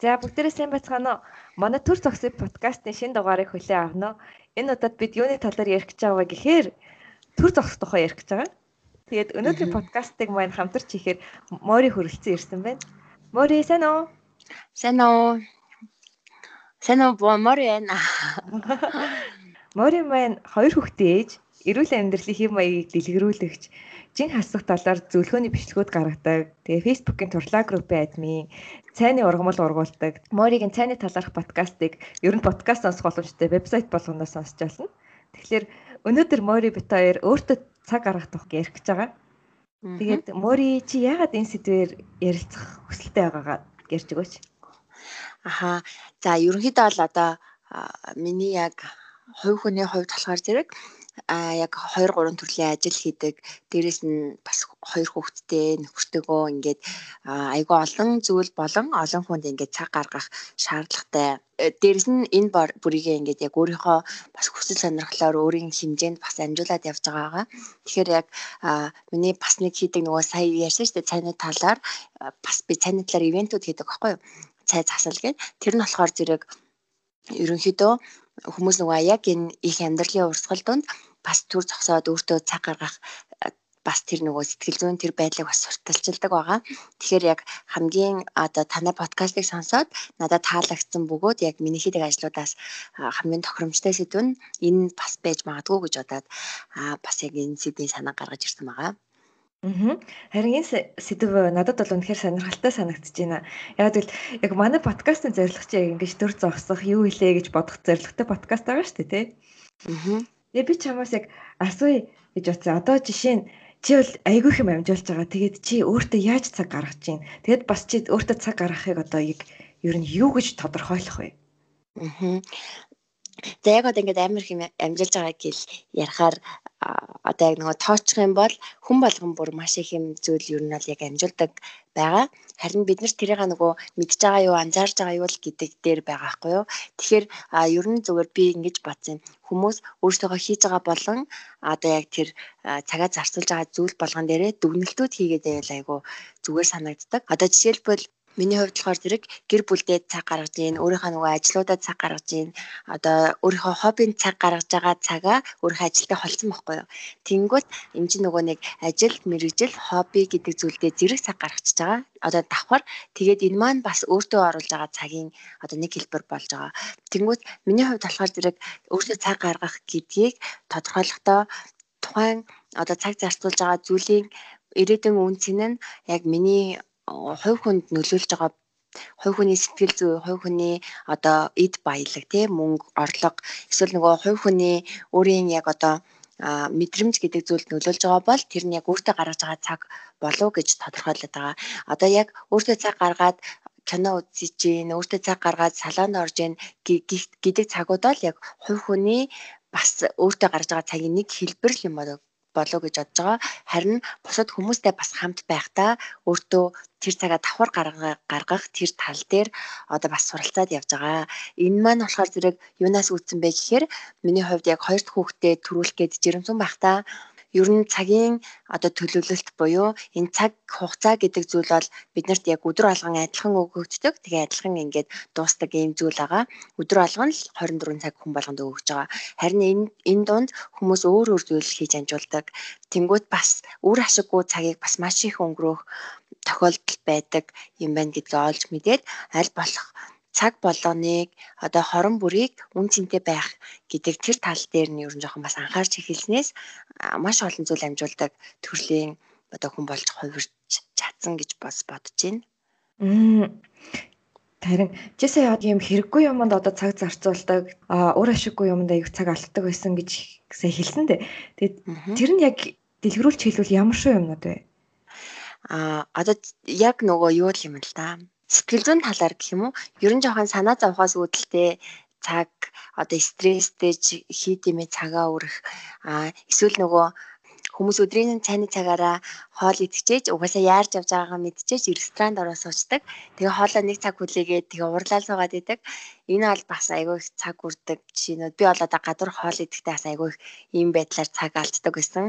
За бүгдээрээ сайн байцгаана уу? Манай төр зогсыг подкастын шинэ дугаарыг хүлээн авна уу? Энэ удаад бид юуны талаар ярих гэж байгаа гэхээр төр зогсох тухай ярих гэж байгаа. Тэгээд өнөөдрийн подкастыг маань хамтарч хийхээр Мори хөрөлцөн ирсэн байна. Мори сайн уу? Сайн уу? Сайн уу? Мори байна. Мори маань хоёр хүүхдээ ээж, эрүүл амьдралын хэв маягийг дэлгэрүүлэгч, жин хасах талаар зөвлөгөөний бичлэгүүд гаргадаг. Тэгээ Facebook-ийн турлаа группийн админ, цайны ургамал ургуулдаг. Моригийн цайны талаарх подкастыг ер нь подкаст сонсох боломжтой вебсайт болгоноос сонсч байна. Тэгэхээр өнөөдөр Мори бит хоёр өөртөө цаг гаргах ярих гэж байгаа. Тэгээд Мори чи яагаад энэ сэдвээр ярилцах хүсэлтэй байгаагаа ярьж өгөөч. Аха. За ерөнхийдөө бол одоо миний яг хувь хүний хувьд болохоор зэрэг а яг 2 3 төрлийн ажил хийдэг. Дээрэс нь бас хоёр хүүхэдтэй нөхөртөөгөө ингээд айгүй олон зүйл болон олон хүнд ингээд цаг гаргах шаардлагатай. Э, дээрэс нь энэ бүрийгээ ингээд яг өөрийнхөө бас хүсэл сонирхлоор өөрийн хэмжээнд бас амжуулаад явж байгаагаа. Тэгэхээр яг миний бас нэг хийдэг нөгөө сая ярьсан шүү дээ цайны талаар бас би цайны талаар ивентүүд хийдэг байхгүй юу? Цай засал гэдэг. Тэр нь болохоор зэрэг ерөнхийдөө хүмүүс нөгөө яг энэ их амьдралын урсгал донд бас төр зогсоод өөртөө цаг гаргах бас тэр нөгөө сэтгэл зүйн тэр байдлыг бас сурталчилдаг байгаа. Тэгэхээр яг хамгийн одоо танай подкастыг сонсоод надад таалагдсан бөгөөд яг миний хийдэг ажлуудаас хамгийн тохиромжтой сэдв нь энэ бас байж магадгүй гэж бодоод бас яг энэ сэдвийн санаа гаргаж ирсэн байгаа. Аа. Харин энэ сэдв надад бол үнэхээр сонирхолтой санагдаж байна. Яг л яг манай подкастын зорилго чи яг ингэж төр зогсох, юу илээ гэж бодох зорилготой подкаст байгаа шүү дээ, тий? Аа. Тэгээ би чамаас яг асууя гэж бодсон. Одоо жишээ нь чи бол айгүй хэм амжуулж байгаа. Тэгээд чи өөртөө яаж цаг гаргаж чинь? Тэгээд бас чи өөртөө цаг гаргахыг одоо яг ер нь юу гэж тодорхойлох вэ? Аа. За яг одоо ингээд амар хэм амжилж байгааг гэл ярахаар одоо яг нөгөө тооцох юм бол хүн болгон бүр маш их юм зүйл ер нь бол яг амжилтдаг байгаа. Харин бид нар тэрийг нөгөө мэдж байгаа юу, анзаарж байгаа юу л гэдэг дээр байгаа байхгүй юу. Тэгэхээр ер нь зүгээр би ингэж бодсон юм. Хүмүүс өөрсдөө хийж байгаа болон одоо яг тэр цагаа зарцуулж байгаа зүйл болгон дээрээ дүгнэлтүүд хийгээд байвал айгу зүгээр санагддаг. Одоо жишээлбэл Миний хувьд болохоор зэрэг гэр бүлдээ цаг гаргаж ийн, өөрийнхөө нөгөө ажлуудад цаг гаргаж ийн, одоо өөрийнхөө хоббинд цаг гаргаж байгаа цагаа өөрийнхөө ажилтай холцсон байхгүй юу. Тэнгүүт энэ чинь нөгөө нэг ажил, мэрэгжил, хобби гэдэг зүйлдээ зэрэг цаг гаргачихж байгаа. Одоо давхар тэгээд энэ маань бас өөртөө оруулж байгаа цагийн одоо нэг хэлбэр болж байгаа. Тэнгүүт миний хувьд болохоор зэрэг өөртөө цаг гаргах гэдгийг тодорхойлохдоо тухайн одоо цаг зарцуулж байгаа зүйлийн ирээдүйн үнцэн нь яг миний хувь хүнд нөлөөлж байгаа хувь хүний сэтгэл зүй, хувь хүний одоо эд баялаг тийм мөнгө, орлого эсвэл нөгөө хувь хүний өөрийн яг одоо мэдрэмж гэдэг зүйлд нөлөөлж байгаа бол тэр нь яг өөртөө гаргаж байгаа цаг болов гэж тодорхойлоод байгаа. Одоо яг өөртөө цаг гаргаад кино үзэж гин, өөртөө цаг гаргаад салонд орж гин гэдэг цагууд бол яг хувь хүний бас өөртөө гарч байгаа цагийн нэг хэлбэр л юм болов болов гэж бодож байгаа. Харин бусад хүмүүстэй бас хамт байхдаа өөртөө тэр цагаа давхар гаргах тэр тал дээр одоо бас суралцаад явж байгаа. Энэ маань болохоор зэрэг юунаас үүдсэн бэ гэхээр миний хувьд яг хоёр дахь хүүхдээ төрүүлэх гээд жирэмсэн байхдаа ер нь цагийн одоо төлөвлөлт буюу энэ цаг хугацаа гэдэг зүйл бол биднэрт яг өдөр алган адилхан өгөгддөг. Тэгээ адилхан ингээд дуустдаг ийм зүйл байгаа. Өдөр алган л 24 цаг хүн болгонд өгөгдөж байгаа. Харин энэ энэ дунд хүмүүс өөр өөр зүйл хийж амжуулдаг. Тэнгүүт бас үр ашиггүй цагийг бас маш их өнгөрөөх тохиолдол байдаг юм байна гэдгийг олж мэдээд аль болох цаг болгоныг одоо хорон бүрийг үн цэнтэй байх гэдэг тэр тал дээр нь ер нь жоохон бас анхаарч эхэлснээс маш олон зүйл амжуулдаг төрлийн одоо хүн болж хувирч чадсан гэж бас бодож байна. Харин жишээ яад юм хэрэггүй юмд одоо цаг зарцуулдаг, өөр ашиггүй юмд аяг цаг алддаг байсан гэж хэлсэн дээ. Тэгээд тэр нь яг дэлгэрүүлж хэлвэл ямар шүү юмнууд вэ? А одоо яг нөгөө юу юм л да сэтгэл зүйн талаар гэх юм уу? Ер нь жоохон санаа зовхоос үүдэлтэй цаг одоо стресстэй хийд юмээ цагаа өрөх а эсвэл нөгөө хүмүүс өдрийн цайны цагаараа хоол идчихээж угаасаа яарч явж байгаагаа мэдчихээж ресторанд ороо суучдаг. Тэгээ хоолоо нэг цаг хүлээгээд тэгээ уурлаа суугаад идэг. Энэ бол бас айгүй их цаг үрдэг жишээнүүд. Би бол одоо гадуур хоол идэхдээ бас айгүй их ийм байдлаар цаг алддаг гэсэн.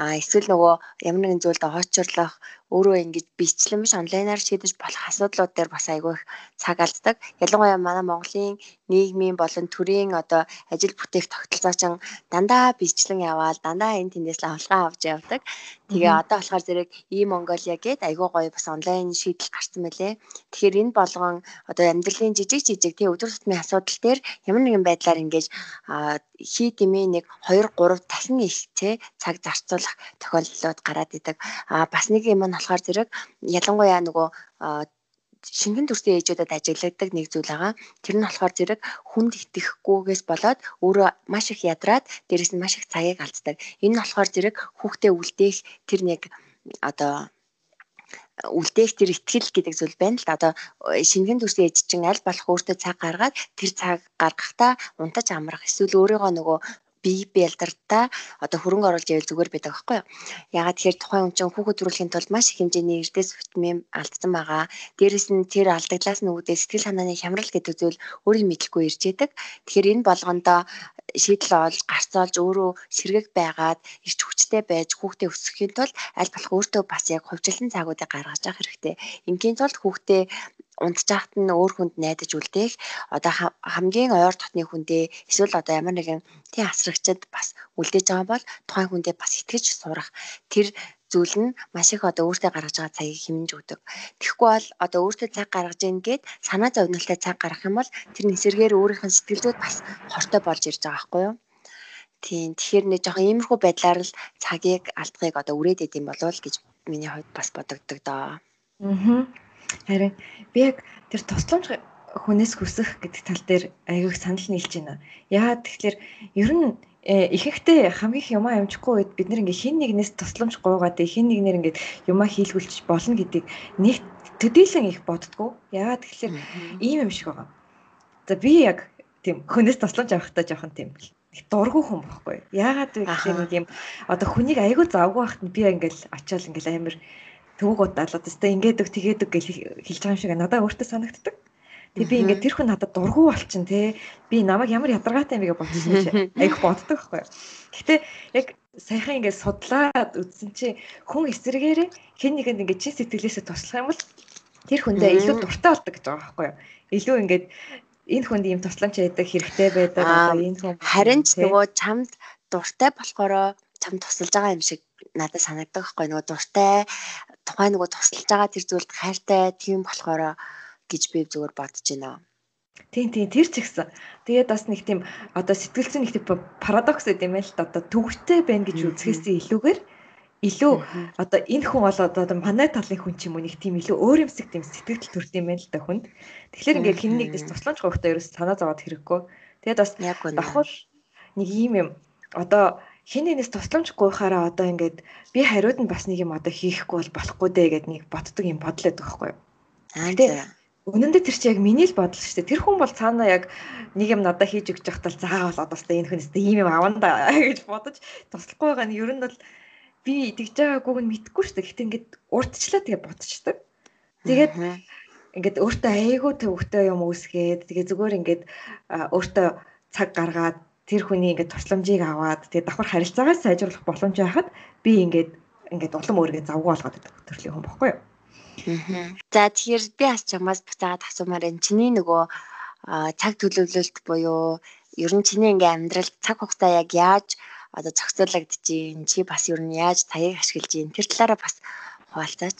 А эсвэл нөгөө ямар нэгэн зүйлд очирлох өөрөө ингэж бичлэн биш онлайнаар шийдэж болох асуудлууд дээр бас айгүй их цаг алддаг. Ялангуяа манай Монголын нийгмийн болон төрийн одоо ажил бүтээх тогтолцоочин дандаа бичлэн яваал дандаа энэ тэндээс авалгаа авч явдаг. Тэгээ одоо болохоор зэрэг ийм Монголиа гээд айгүй гоё бас онлайн шийдэл гарсан мөлий. Тэгэхээр энэ болгон одоо амьдралын жижиг жижиг тий өдөр тутмын асуудал дээр ямар нэгэн байдлаар ингэж хий дэмий нэг 2 3 дахин их тий цаг зарцуулах тохиолдлууд гараад идэг. А бас нэг юм нь болохоор зэрэг ялангуяа нөгөө шингэн төрлийн ээжүүдэд ажиглагдаг нэг зүйл байгаа. Тэр нь болохоор зэрэг хүнд итгэхгүйгээс болоод өөрөө маш их ядраад дээрэс нь маш их цагийг алддаг. Энэ нь болохоор зэрэг хүүхдээ үлдээх тэр нэг одоо үлдээх тэр ихтгэл гэдэг зүйл байна л да. Одоо шингэн төрлийн ээж чинь аль болох өөртөө цаг гаргаад тэр цаг гаргахдаа унтаж амрах эсвэл өөрийгөө нөгөө бие бэлдэртаа одоо хөрөнгө оруулж ивэл зүгээр байдаг байхгүй юу. Ягаад тэгэхээр тухайн хүн чинь хүүхэд төрүүлэхийн тулд маш их хэмжээний эрдэс витамин алдсан байгаа. Дээрэс нь тэр алдаглаас нь үүдээ сэтгэл санааны хямрал гэдэг зүйл өөрийн мэдлгүй ирж идэг. Тэгэхээр энэ болгондоо шийдэл олж гарцаалж өөрөө сэргэг байгаад ирч хүчтэй байж хүүхдээ өсгөхийн тулд аль болох өөртөө бас яг хувьчлан цагуудыг гаргаж авах хэрэгтэй. Ингийн тулд хүүхдээ унтжаахт нь өөр хүнд найдаж үлдээх одоо хамгийн ойр дотны хүндээ эсвэл одоо ямар нэгэн тий асрагчд бас үлдээж байгаа бол тухайн хүндээ бас итгэж сурах тэр зүйл нь маш их одоо өөртөө гаргаж байгаа цагийг хэмнэж өгдөг. Тэгэхгүй бол одоо өөртөө цаг гаргаж ийн гээд санаа зовнилтай цаг гаргах юм бол тэр нисэргээр өөрийнх нь сэтгэлзүйд бас хортой болж ирж байгаа байхгүй юу? Тийм. Тэгэхээр нэг жоохон иймэрхүү байдлаар л цагийг алдахыг одоо үрээд идэм болов гэж миний хувьд бас бодогддог доо. Аа. Харин би яг тэр тусламж хүнээс хүсэх гэдэг тал дээр аягүй санал нийлж байна. Яагаад тэгэхээр ер нь э, ихэнхдээ хамгийн их юмаа амжихгүй үед бид нэг хин нэгнээс тусламж гуугаад хин нэгнэр ингээд юмаа хийлгүүлчих болно гэдэг нэг төдийлөн их боддгоо. Яагаад тэгэхээр ийм юм шиг байгаа. За би яг тийм хүнээс тусламж авахтаа жоохон тийм дургүй хүн бохгүй. Яагаад вэ гэхээр нэг юм одоо хүнийг айгүй завгүй байхад би ингээл очиод ингээл амир төвөг удаалаад өг тэгээд өг гэж хэлж байгаа юм шиг надад өөртөө санагддаг. Тэгээ би ингээд тэр хүн надад дургу болчин те. Би намайг ямар ядаргаатай юм бэ гэж бодсон чи айх боддог байхгүй. Гэхдээ яг саяхан ингээд судлаад үзсэн чи хүн эсрэгээрээ хэн нэгэнд ингээд чин сэтгэлээсээ туслах юм бол тэр хүндээ илүү дуртай болдог гэж байгаа байхгүй юу. Илүү ингээд энэ хүнд ийм тусламж яадаг хэрэгтэй байдаг одоо энэ хүн харин ч нөгөө чамд дуртай болохоро чам тусалж байгаа юм шиг надад санагддаг байхгүй нөгөө дуртай тухайн нөгөө тусалж байгаа тэр зүйлд хайртай тийм болохоор гэж би зүгээр бодож байна. Тийм тийм тэр ч ихсэн. Тэгээд бас нэг тийм одоо сэтгэл зүйн нэг тийм парадокс гэдэг юм л та одоо төвөгтэй байна гэж үзэхээс илүүгээр илүү одоо энэ хүн бол одоо манай талын хүн ч юм уу нэг тийм илүү өөр юмсэг тийм сэтгэл төрд юм байна л да хүнд. Тэгэхээр ингээд хин нэгнээс тусламж гоохтой ерөөс санаа зовоод хэрэггүй. Тэгээд бас давхар нэг ийм юм одоо хин нэгнээс тусламж гуйхаараа одоо ингээд би хариуд нь бас нэг юм одоо хийхгүй бол болохгүй дээ гэд нэг боддог юм бодлоод байгаа байхгүй юу. Аа Үнэн дээр тэр чи яг миний л бодол шүү дээ. Тэр хүн бол цаана яг нэг юм надад хийж өгч явахтал заавал одоостай энэ хүнээс ийм юм аван да гэж бодож туслахгүй байгаа нь ер нь бол би тэгж байгаагүй нь мэдгүй шүү дээ. Гэтэ ингээд урдчлаа тэгээ бодчихдаг. Тэгээд ингээд өөртөө айгүй төвөгтэй юм үүсгээд тэгээ зүгээр ингээд өөртөө цаг гаргаад тэр хүний ингээд тусламжийг аваад тэгээ давхар харилцаагаа сайжруулах боломж байхад би ингээд ингээд улам өөрийгөө завгүй болгоод байдаг төрлийн хүн баггүй юу. За тэгэхээр би бас чамаас буцаагаад асуумаар энэ чиний нөгөө цаг төлөвлөлт буюу ер нь чиний ингээм амьдрал цаг хугацаа яг яаж одоо зохицуулагдчихээн чи бас ер нь яаж таяг ашиглаж ийн тэр талаараа бас хуваалцаач.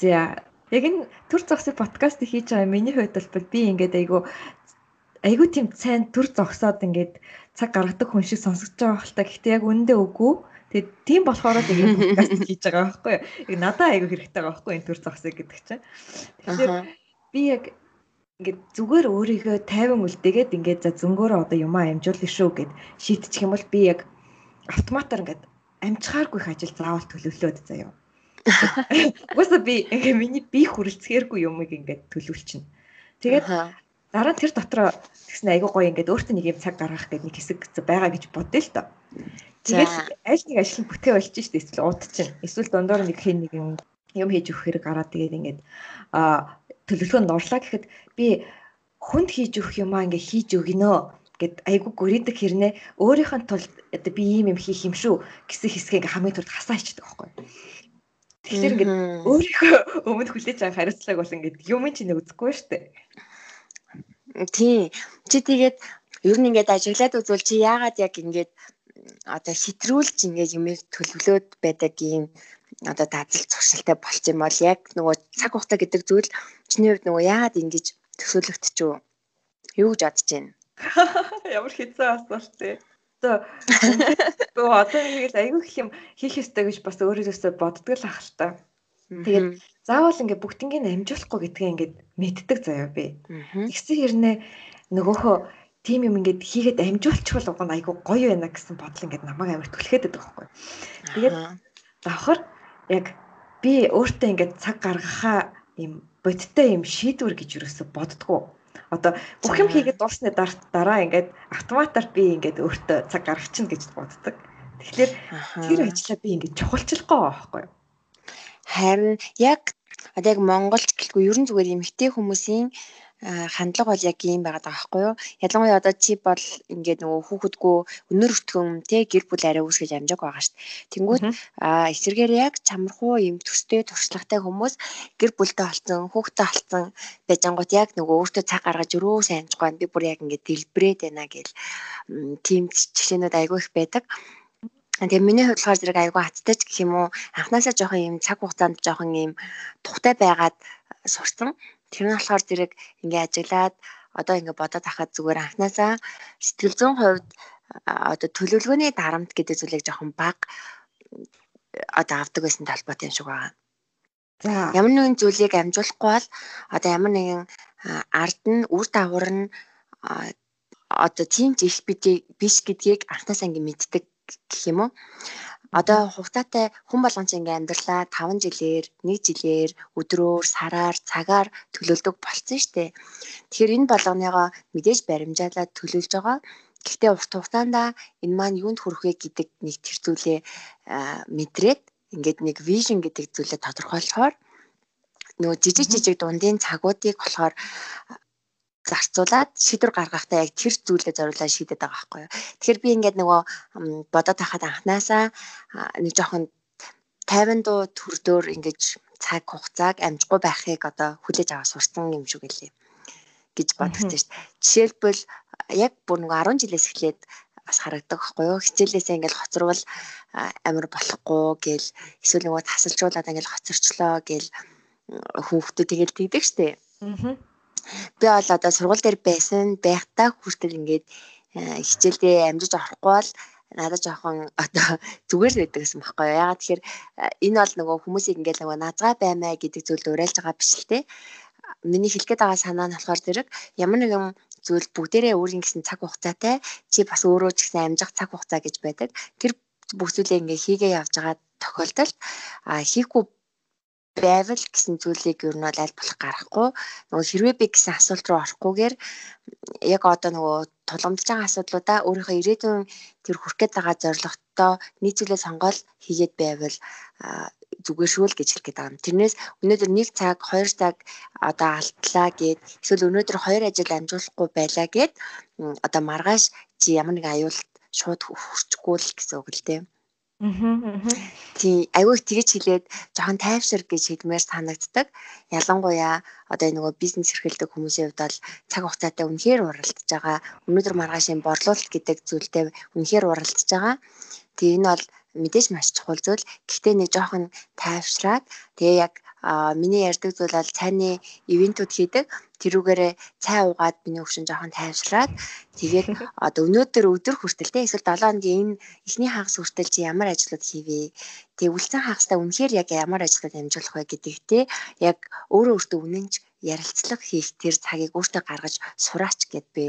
За яг энэ төр зогсыг подкаст хийж байгаа миний хувьд бол би ингээд айгу айгүй тийм сайн төр зогсоод ингээд цаг гаргадаг хүн шиг сонсогдож байгаа хэлтэй. Гэхдээ яг үнэндээ үгүй. Тэгээд тийм болохоор л ингээд подкаст хийж байгаа байхгүй юу? Яг надад айгүй хэрэгтэй байгаа байхгүй энэ төр зогсоо гэдэг чинь. Тэгэхээр би яг ингээд зүгээр өөрийгөө тайван үлдээгээд ингээд за зөнгөөрөө одоо юмаа амжуулна шүү гэд шийдчих юм бол би яг автоматар ингээд амжихааргүй их ажил заавал төлөвлөөд заяа. Угаасаа би ингээ миний би хүрэлцгээргүй юмыг ингээд төлөвлөчнө. Тэгээд дараа нь тэр дотроо тэгснэ айгуу гоё ингээд өөртөө нэг юм цаг гаргах гэдэг нэг хэсэг байгаа гэж бодъё л доо. тэгэл аль нэг ажил бүтээ болж штэ эсвэл удаж чинь. Эсвэл дондор нэг хэн нэгэн юм хийж өгөх хэрэг гараад тэгээд ингээд а төлөвлөгөөнд орлаа гэхэд би хүнд хийж өгөх юмаа ингээ хийж өгнө гэд айгу гүрийдэг хэрнээ. Өөрийнх нь тулд оо би ийм юм хийх юм шүү гэсэн хэсгээ ингээ хамгийн түрд хасаа ичдэг байхгүй. Тэгэхээр ингээ өөрийнхөө өмнө хүлээж авах хариуцлага бол ингээ юм чинь үзэхгүй шүү дээ. Тий. Чи тэгээд ер нь ингээд ажиглаад үзвэл чи яагаад яг ингээд одоо хитрүүлж ингээд юмыг төлөвлөөд байдаг юм одоо дадал зуршилтай болч юм бол яг нөгөө цаг хугацаа гэдэг зүйл чиний хувьд нөгөө яагаад ингэж төсөөлөгдөж юу? Юу гэж бодож байна? Ямар хэцүү асуулт тий. Тэгээ одоо нэг л их юм хийх ёстой гэж бас өөрөөсөө боддог л ах л та. Тэгээд заавал ингээ бүгднийг амжуулахгүй гэдгээ ингээд мэддэг заяа би. Тэгсэн хэрнээ нөгөөхөө тийм юм ингээд хийгээд амжуулчихвал уг нь айгүй гоё байна гэсэн бодол ингээд намайг амар түлхээд байдаг байхгүй. Тэгээд давхар яг би өөртөө ингээд цаг гаргахаа юм бодиттой юм шийдвэр гэж юусоо боддгоо. Одоо бүх юм хийгээд дуусны дараа ингээд автоматар би ингээд өөртөө цаг гаргачихна гэж боддог. Тэгэхээр тэр ажлаа би ингээд чухалчлахгүй байхгүй юу? Харин яг одоо яг Монголч гэлгүй ерөн зүгээр эмэгтэй хүмүүсийн хандлага бол яг ийм байгаад байгаа байхгүй юу. Ялангуяа одоо чи бол ингээд нөгөө хүүхэдгүү өнөр өтгөн те гэр бүл арай үүсгэж амжааг байгаа шүү дээ. Тэнгүүд а эсэргээр яг чамархуу юм төстэй туршлагатай хүмүүс гэр бүлтэй болсон, хүүхэдтэй болсон байжангууд яг нөгөө өөртөө цаг гаргаж өрөө сайн амжихгүй би бүр яг ингээд дэлбрээд байна гэл тийм жишээнүүд айгүй их байдаг. Тэгээ миний хувьд болохоор зэрэг айгүй хаттай ч гэх юм уу анханасаа жоохон юм цаг хугацаанд жоохон юм тухтай байгаад сурсан. Тэр нь болохоор зэрэг ингээ ажиглаад одоо ингээ бодоод хахад зүгээр анханасаа сэтгэл зүйн хувьд одоо төлөвлөгөөний дарамт гэдэг зүйлийг жоохон баг одоо авдаг байсан талбайтай юм шиг байна. За ямар нэгэн зүйлийг амжуулахгүй бол одоо ямар нэгэн ард нь үр дагавар нь одоо тийм ч их биш гэдгийг анханасаа ингээ мэддэг гэх юм уу. Одоо хугацаатай хүн болгон чинь ингээм амьдралаа 5 жилээр, 1 жилээр, өдрөөр, сараар, цагаар төлөвлөдөг болцсон шүү дээ. Тэгэхээр энэ болгоныгоо мэдээж баримжаалаад төлөвлөж байгаа. Гэхдээ урт хугацаанд энэ маань юунд хүрэх вэ гэдэг нэг тэр зүйлээ мэдрээд ингээд нэг вижн гэдэг зүйлээ тодорхойлохоор нөгөө жижиг жижиг дундын цагуудыг болохоор зарцуулаад шийдвэр гаргахтаа яг тэр зүйлээ зориулаад шийдэт байгаа байхгүй юу. Тэгэхээр би ингээд нөгөө бодоод тахад анханасаа нэг жоохон 50 дуу төрдөөр ингэж цаг хугацааг амжихгүй байхыг одоо хүлээж аваа сурсан юм шиг гэлээ гэж бодогдсон шүү дээ. Жишээлбэл яг бүр нэг 10 жилээс эхлээд бас харагдаг байхгүй юу. Хичээлээсээ ингээл хоцорвол амар болохгүй гээл эсвэл нөгөө тасалжуулаад ингээл хоцорчлоо гээл хүүхдүүд тэгэл тэгдэг штеп. Аа би бол одоо сургууль дээр байсан байхдаа хүртэл ингээд э, хичээлдээ амжиж орохгүй бол надад жоохон одоо зүгээр байдаг гэсэн баггүй. Ягаад тэгэхээр э, энэ бол нөгөө хүмүүсийг ингээд нөгөө назгаа баймаа гэдэг зүйл уриалж байгаа биш л те. Миний хэлэх гээд байгаа санаа нь болохоор зэрэг ямар нэгэн зүйл бүгдээрээ өөрийн гэсэн цаг хугацаатай чи бас өөрөө ч гэсэн амжих цаг хугацаа гэж байдаг. Тэр бүх зүйлээ ингээ хийгээ явж байгаа тохиолдолд а хийхгүй байвал гэсэн зүйлийг ер нь бол аль болох гаргахгүй нөгөө хэрвээ би гэсэн асуулт руу орохгүйгээр яг одоо нөгөө тулгамдж байгаа асуудлуудаа өөрийнхөө ирээдүйн тэр хүрх гээд байгаа зорилготой нийцүүлээ сонгоод хийгээд байвал зүгээр шүү л гэж хэлэх гээд байгаа юм. Тэрнээс өнөөдөр 1 цаг 2 цаг одоо алтлаа гэд эсвэл өнөөдөр 2 ажил амжуулахгүй байлаа гэд одоо маргааш чи ямар нэг аюулт шууд хүрчихгүй л гэсэн үг л дээ. Тий, айгүй тэгэж хэлээд жоохон тайвшир гэж хэлмээр санагддаг. Ялангуяа одоо нөгөө бизнес эрхэлдэг хүмүүсийн хувьд бол цаг хугацаатай үнэхээр уралдаж байгаа. Өнөөдөр маргаашийн борлуулалт гэдэг зүйлтэй үнэхээр уралдаж байгаа. Тэгээ энэ бол мэдээж маш чухал зүйл. Гэхдээ нэг жоохон тайвшраад тэгээ яг миний ярьдаг зүйл бол цайны ивентүүд хийдэг. Тэрүүгээрээ цай уугаад миний өвчин жоохон тайвшраад тэгээд одоо өнөөдөр өдөр хүртэл те эсвэл 7 хоногийн энэ эхний хагас хүртэл чи ямар ажлууд хийвээ. Тэгээ үлцэн хагастай үнэхээр яг ямар ажлууд амжуулах вэ гэдэг те яг өөрөө өөртөө үнэнч ярилцлага хийх тэр цагийг өөртөө гаргаж сураач гэд би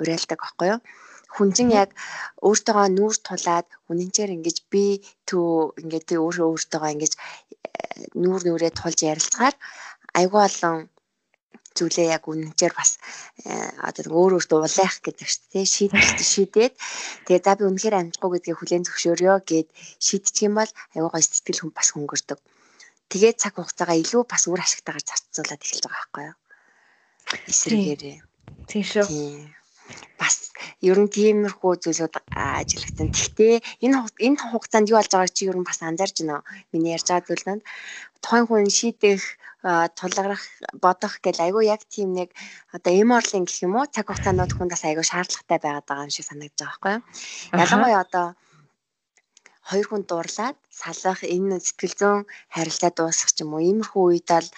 уриалдаг байхгүй юу хүнжин яг өөртөөгөө нүүр тулаад үнэнчээр ингэж би түү ингээд өөрөө өөртөөгөө ингэж э, нүүр нүрээ тулж ярилцгаар айгүй олон зүйлээ яг үнэнчээр бас одоо өөр өөртөө улайх гэдэг шүү дээ. Шийдэж шийдээд тэгээ за би үнэхээр амжихгүй гэдгийг хүлээн зөвшөөрё гэд шийдчих юм бол аюу гой сэтгэл хүм бас хөнгөрдөг. Тэгээд цаг хугацаагаа илүү бас үр ашигтайгаар зарцуулаад эхэлж байгаа байхгүй юу? Эсрэгээрээ. Тийм шүү. Бас ер нь тиймэрхүү зүйлүүд ажиллагдсан. Гэхдээ энэ энэ хугацаанд юу болж байгааг чи ер нь бас анзаарч байна уу? Миний ярьж байгаа зүйлд тухайн хүн шийдэх тулгарах бодох гэл айгүй яг тийм нэг одоо эморлинг гэх юм уу цаг хугацаанууд хүндээс айгүй шаардлагатай байгаад байгаа юм шиг санагдаж байгаа байхгүй юу? Ялангуяа одоо хоёр хүн дуурлаад салах энэ сэтгэл зүйн харилцаа дуусах ч юм уу иймэрхүү үед л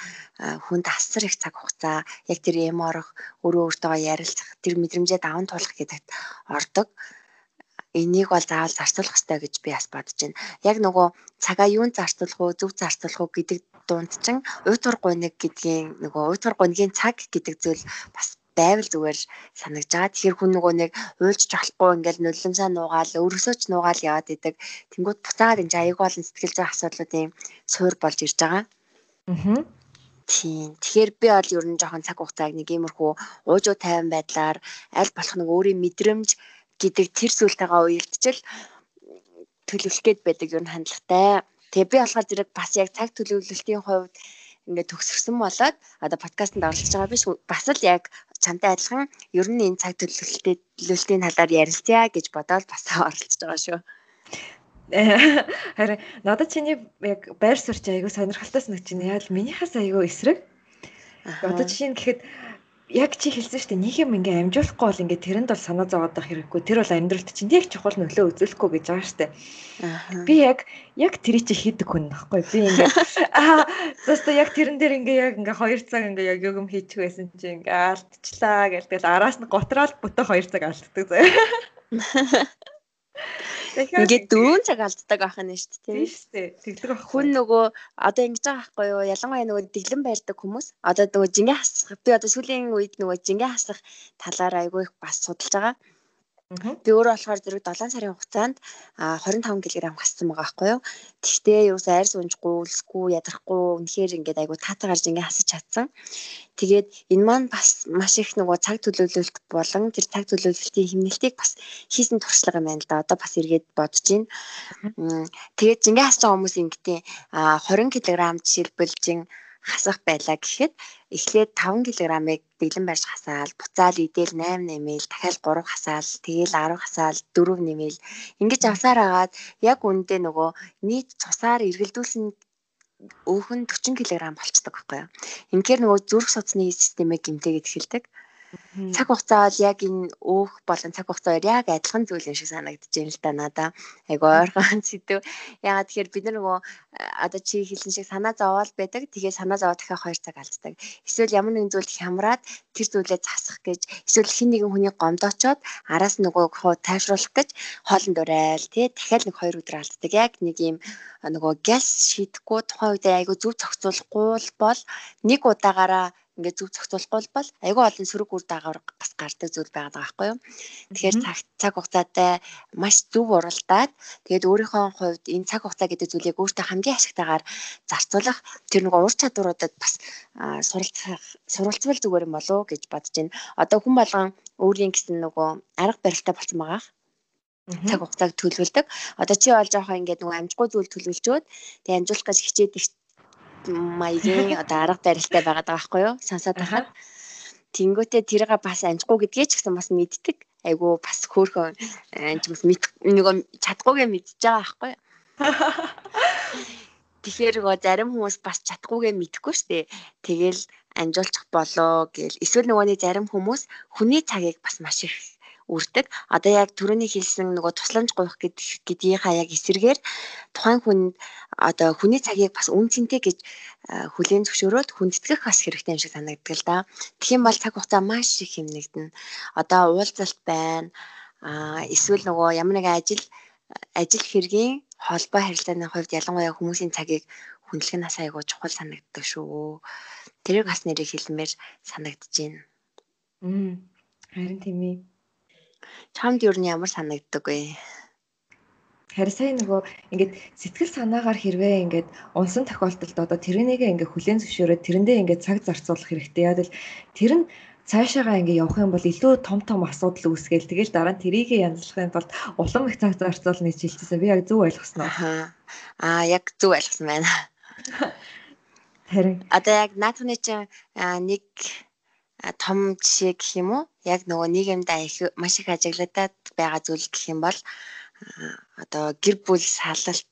хүнд асар их цаг хугацаа яг тэр эм орох өөрөө өөртөө ярилцах тэр мэдрэмжээ даван туулах гэдэгт ордог энийг бол заавал зарцуулах хэрэгтэй гэж би бас бодож байна. Яг нөгөө цагаа юунд зарцуулах уу, зөв зарцуулах уу гэдэг дунд чинь уйтвар гуниг гэдгийн нөгөө уйтвар гунигийн цаг гэдэг зүйл бас байвал зүгээр санагдаж байгаа. Тэгэхээр хүн нөгөө нэг уйлж болохгүй ингээл нулимсаа нуугаал өөрөөсөө ч нуугаал яваад идэг. Тэнгүүд буцаагаад энэ аяг болон сэтгэл зүйн асуудлуудын суур болж ирж байгаа. Аа. Тийм. Тэгэхээр би бол ер нь жоохон цаг хугацааг нэг иймэрхүү уужуу тайван байдлаар аль болох нэг өөрийн мэдрэмж гэдэг тэр зүйлтэйгээ уялдчил төлөвлөх гээд байдаг ер нь хандлагатай. Тэгээ би болохоор зэрэг бас яг цаг төлөвлөлтийн хувьд ингээд төгсөрсөн болоод одоо подкастт оролцож байгаа биш бас л яг чамтай адилхан ер нь энэ цаг төлөвлөлтийн талаар ярилцъя гэж бодоод бас оролцож байгаа шүү. Харин надад чиний яг байр суурь айгүй сонирхолтой санагч байна. Яг л минийхээс айгүй эсрэг. Одоо жишээ нь гэхэд яг чи хэлсэн шүү дээ. Нэг юм ингээ амжуулахгүй бол ингээ тэрэнд бол санаа зовоод байх хэрэггүй. Тэр бол амьдралд чинь яг чухал нөлөө үзүүлэхгүй гэж байгаа шүү дээ. Би яг яг тэр чи хийдэг хүн нөхгүй би ингээ аа зөвхөн яг тэрэн дээр ингээ яг ингээ 2 цаг ингээ яг юм хийчих байсан чи ингээ алдчихлаа гэл тэгэл араас нь готроод бүтэ 2 цаг алддаг заяа Ингээд дөрөв цаг алддаг байх нь шүү дээ. Тийм шүү дээ. Тэгдэг байх. Хүн нөгөө одоо ингэж байгаа байхгүй юу? Ялангуяа нөгөө дэглэн байрдаг хүмүүс. Одоо нөгөө жингээ хасах. Би одоо сүүлийн үед нөгөө жингээ хасах талаар айгүй их бас судалж байгаа. Би өөрөө болохоор зэрэг 7 сарын хугацаанд 25 кг хассан байгаа байхгүй юу. Тэгтээ юу ч арьс унжихгүй, үлсгүй, ядрахгүй үнэхээр ингээд айгу таатаа гарч ингээд хасаж чадсан. Тэгээд энэ маань бас маш их нөгөө цаг төлөвлөлт болон тэр цаг төлөвлөлтийн хэмнэлтийг бас хийсэн туршлага юм байна л да. Одоо бас эргээд бодож байна. Тэгээд жингээ байгаа хүмүүс ингэтийн 20 кг жишээлбэл жин хасах байлаа гэхэд эхлээд 5 кг-ыг дэглэн барьж хасаал, буцаал идэл 8 нэмэл, дахиад 3 хасаал, тэгээл 10 хасаал, 4 нэмэл. Ингэж авсаар агаад яг үндэ нөгөө нийт цусаар эргэлдүүлсэн өөх нь 40 кг болцдог байхгүй юу. Инхээр нөгөө зүрх судасны системээ гимтэйгээд эхэлдэг. Цаг хугацаа бол яг энэ өөх болон цаг хугацаагаар яг адилхан зүйл юм шиг санагдаж байна л да надаа. Айгу ойрхон сэдв. Ягаад тэгэхээр бид нар нөгөө одоо чи хэлсэн шиг санаа зовоол байдаг. Тэгээ санаа зовоо дахиад 2 цаг алддаг. Эсвэл ямар нэгэн зүйлд хямраад тэр зүйлээ засах гэж эсвэл хин нэгэн хүний гомдоочоод араас нөгөө хоо тайвшруулах гэж хоолнд урайл тий дахиад нэг 2 өдөр алддаг. Яг нэг юм нөгөө газ шийдэхгүй тухайн үед айгу зөв зохицуулахгүй бол нэг удаагаараа ингээд зөв зохицуулахгүй бол айгүй олон сөрөг үр дагавар бас гардаг зүйл байгаа байхгүй юу. Тэгэхээр цаг цаг хугацаатай маш зөв уралдаад тэгээд өөрийнхөө хувьд энэ цаг хугацаа гэдэг зүйлийг өөртөө хамгийн ашигтайгаар зарцуулах тэр нэг ур чадваруудад бас суралцах суралцвал зүгээр юм болов гэж бодож байна. Одоо хүн болгон өөрийн гэсэн нөгөө арга барилтаа болсон байгаа цаг хугацааг төлөвлөдөг. Одоо чи болж байгаа ингээд нөгөө амжихгүй зүйл төлөвлөжөөд тэгээ амжуулах гэж хичээд маягийн одоо арга барилтай байгаад байгаа байхгүй юу? Сонсоод байхад. Тэнгүүтээ тэрийг бас амжихгүй гэдгээ ч гэсэн бас мэддэг. Айгу бас хөөхөн амжимс мэд нөгөө чадахгүйгээ мэдчихэж байгаа байхгүй юу? Тэгэхээр нөгөө зарим хүмүүс бас чадахгүйгээ мэдэхгүй штэ. Тэгэл амжуулчих болоо гэл эсвэл нөгөөний зарим хүмүүс хүний цагийг бас маш их үрдэг. Одоо яг түрүүний хэлсэн нөгөө тусламж гуйх гэдгийнхаа яг эсэргээр тухайн хүн одоо хүний цагийг бас үн цэнтэй гэж хүлээн зөвшөөрөөд хүндэтгэх бас хэрэгтэй юм шиг санагддаг л да. Юм бол цаг хугацаа маш их хэмнэгдэнэ. Одоо уулзалт байна. Аа эсвэл нөгөө ямар нэгэн ажил ажил хэргийн холбоо харилцааны хувьд ялангуяа хүмүүсийн цагийг хүндлэх нь асаа айгуу чухал санагддаг шүү. Тэрийг бас нэрийг хэлмээр санагдаж байна. Харин тийм ээ. Чамд юу нь ямар санагддаг вэ? Харин сая нөгөө ингээд сэтгэл санаагаар хэрвээ ингээд унсан тохиолдолд одоо тэрнийгээ ингээд хүлээн зөвшөөрөөд тэрэндээ ингээд цаг зарцуулах хэрэгтэй. Яг л тэр нь цаашаагаа ингээ явах юм бол илүү том том асуудал үүсгээл тэгэл дараа нь тэрийгэ янзлахын тулд улам их цаг зарцуулна гэж хэлчихсэн. Би яг зөв ойлгосноо. Аа яг зөв ойлгосон байна. Харин одоо яг наадхны чинь нэг том жишээ гэх юм уу? Яг нөгөө нийгэмд маш их ажиглагдаад байгаа зүйл гэх юм бол одоо гэр бүл салалт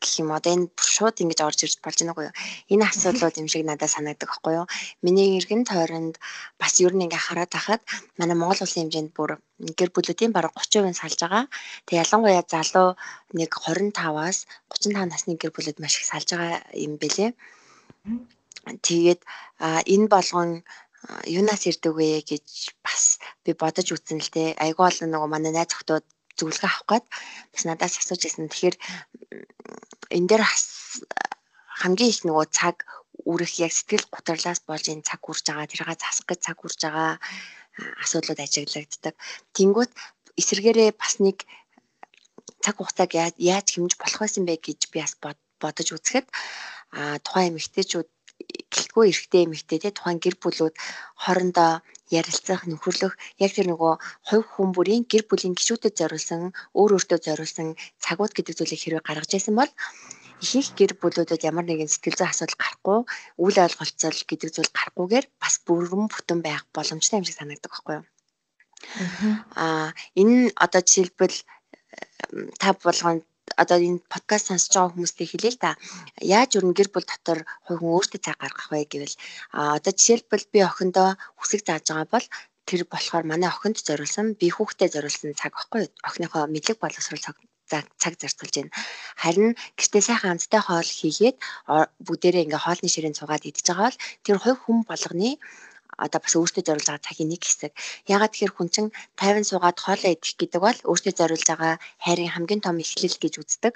гэх юм одоо энэ шууд ингэж орж ирж болж байна уу юу? Энэ асуудлууд юм шиг надад санагддаг байхгүй юу? Миний эргэн тойронд бас ер нь ингээ хараад тахад манай Монгол улсын хэмжээнд бүр гэр бүлүүдийн бараг 30% салж байгаа. Тэг ялангуяа залуу нэг 25-аас 35 насны гэр бүлүүд маш их салж байгаа юм бэлээ. Тэгээд энэ болгон юунаас ирдэг вэ гэж бас би бодож үзсэн л дээ. Айгүй олон нөгөө манай найз охтууд зөвлөгөө авах гээд бас надаас асууж ирсэн. Тэгэхээр энэ дээр хамгийн их нөгөө цаг үрэх яг сэтгэл гутралаас болж энэ цаг үрж байгаа тэргээ засах гэж цаг үрж байгаа асуудлууд ажиглагддаг. Тэнгүүт эсэргээрээ бас нэг цаг хугацааг яаж хэмж болох байсан бэ гэж би бас бодож үзэхэд а тухайн эмэгтэйчүүд гэлтгүй эрэгтэй эмэгтэй те тухайн гэр бүлүүд хоорондоо ярилцах, нөхөрлөх яг тэр нөгөө хувь хүн бүрийн гэр бүлийн гишүүдэд зориулсан, өөр өөртөө зориулсан цагууд гэдэг зүйлийг хэрвээ гаргаж байсан бол ихэнх гэр бүлүүдэд ямар нэгэн сэтгэл зүйн асуудал гарахгүй, үйл ойлголцол гэдэг зүйл гарахгүйгээр бас бүрэн бүтэн байх боломжтой юм шиг санагддаг байхгүй юу? Аа энэ одоо жишээлбэл та болгонд одоо энэ подкаст сонсож байгаа хүмүүстээ хэлээ л да. Яаж өрн гэр бүл дотор хувь өөртөө цаг гаргах вэ гэвэл одоо жишээлбэл би охиндоо үсэг зааж байгаа бол тэр болохоор манай охинд зориулсан би хүүхдэд зориулсан цаг байхгүй охиныхоо мэдлэг боловсрол цаг зарцуулж байна. Харин гэртээ сайхан амттай хоол хийгээд бүгдээрээ ингээ хоолны ширээн цугаад идчихэж байгаа бол тэр хувь хүн болгоны одоо бас өөртөө зориулж байгаа цагийн нэг хэсэг. Ягаад тэгэхээр хүн чинь 50 суугаад хоолоо идэх гэдэг бол өөртөө зориулж байгаа хайрын хамгийн том эхлэл гэж үздэг.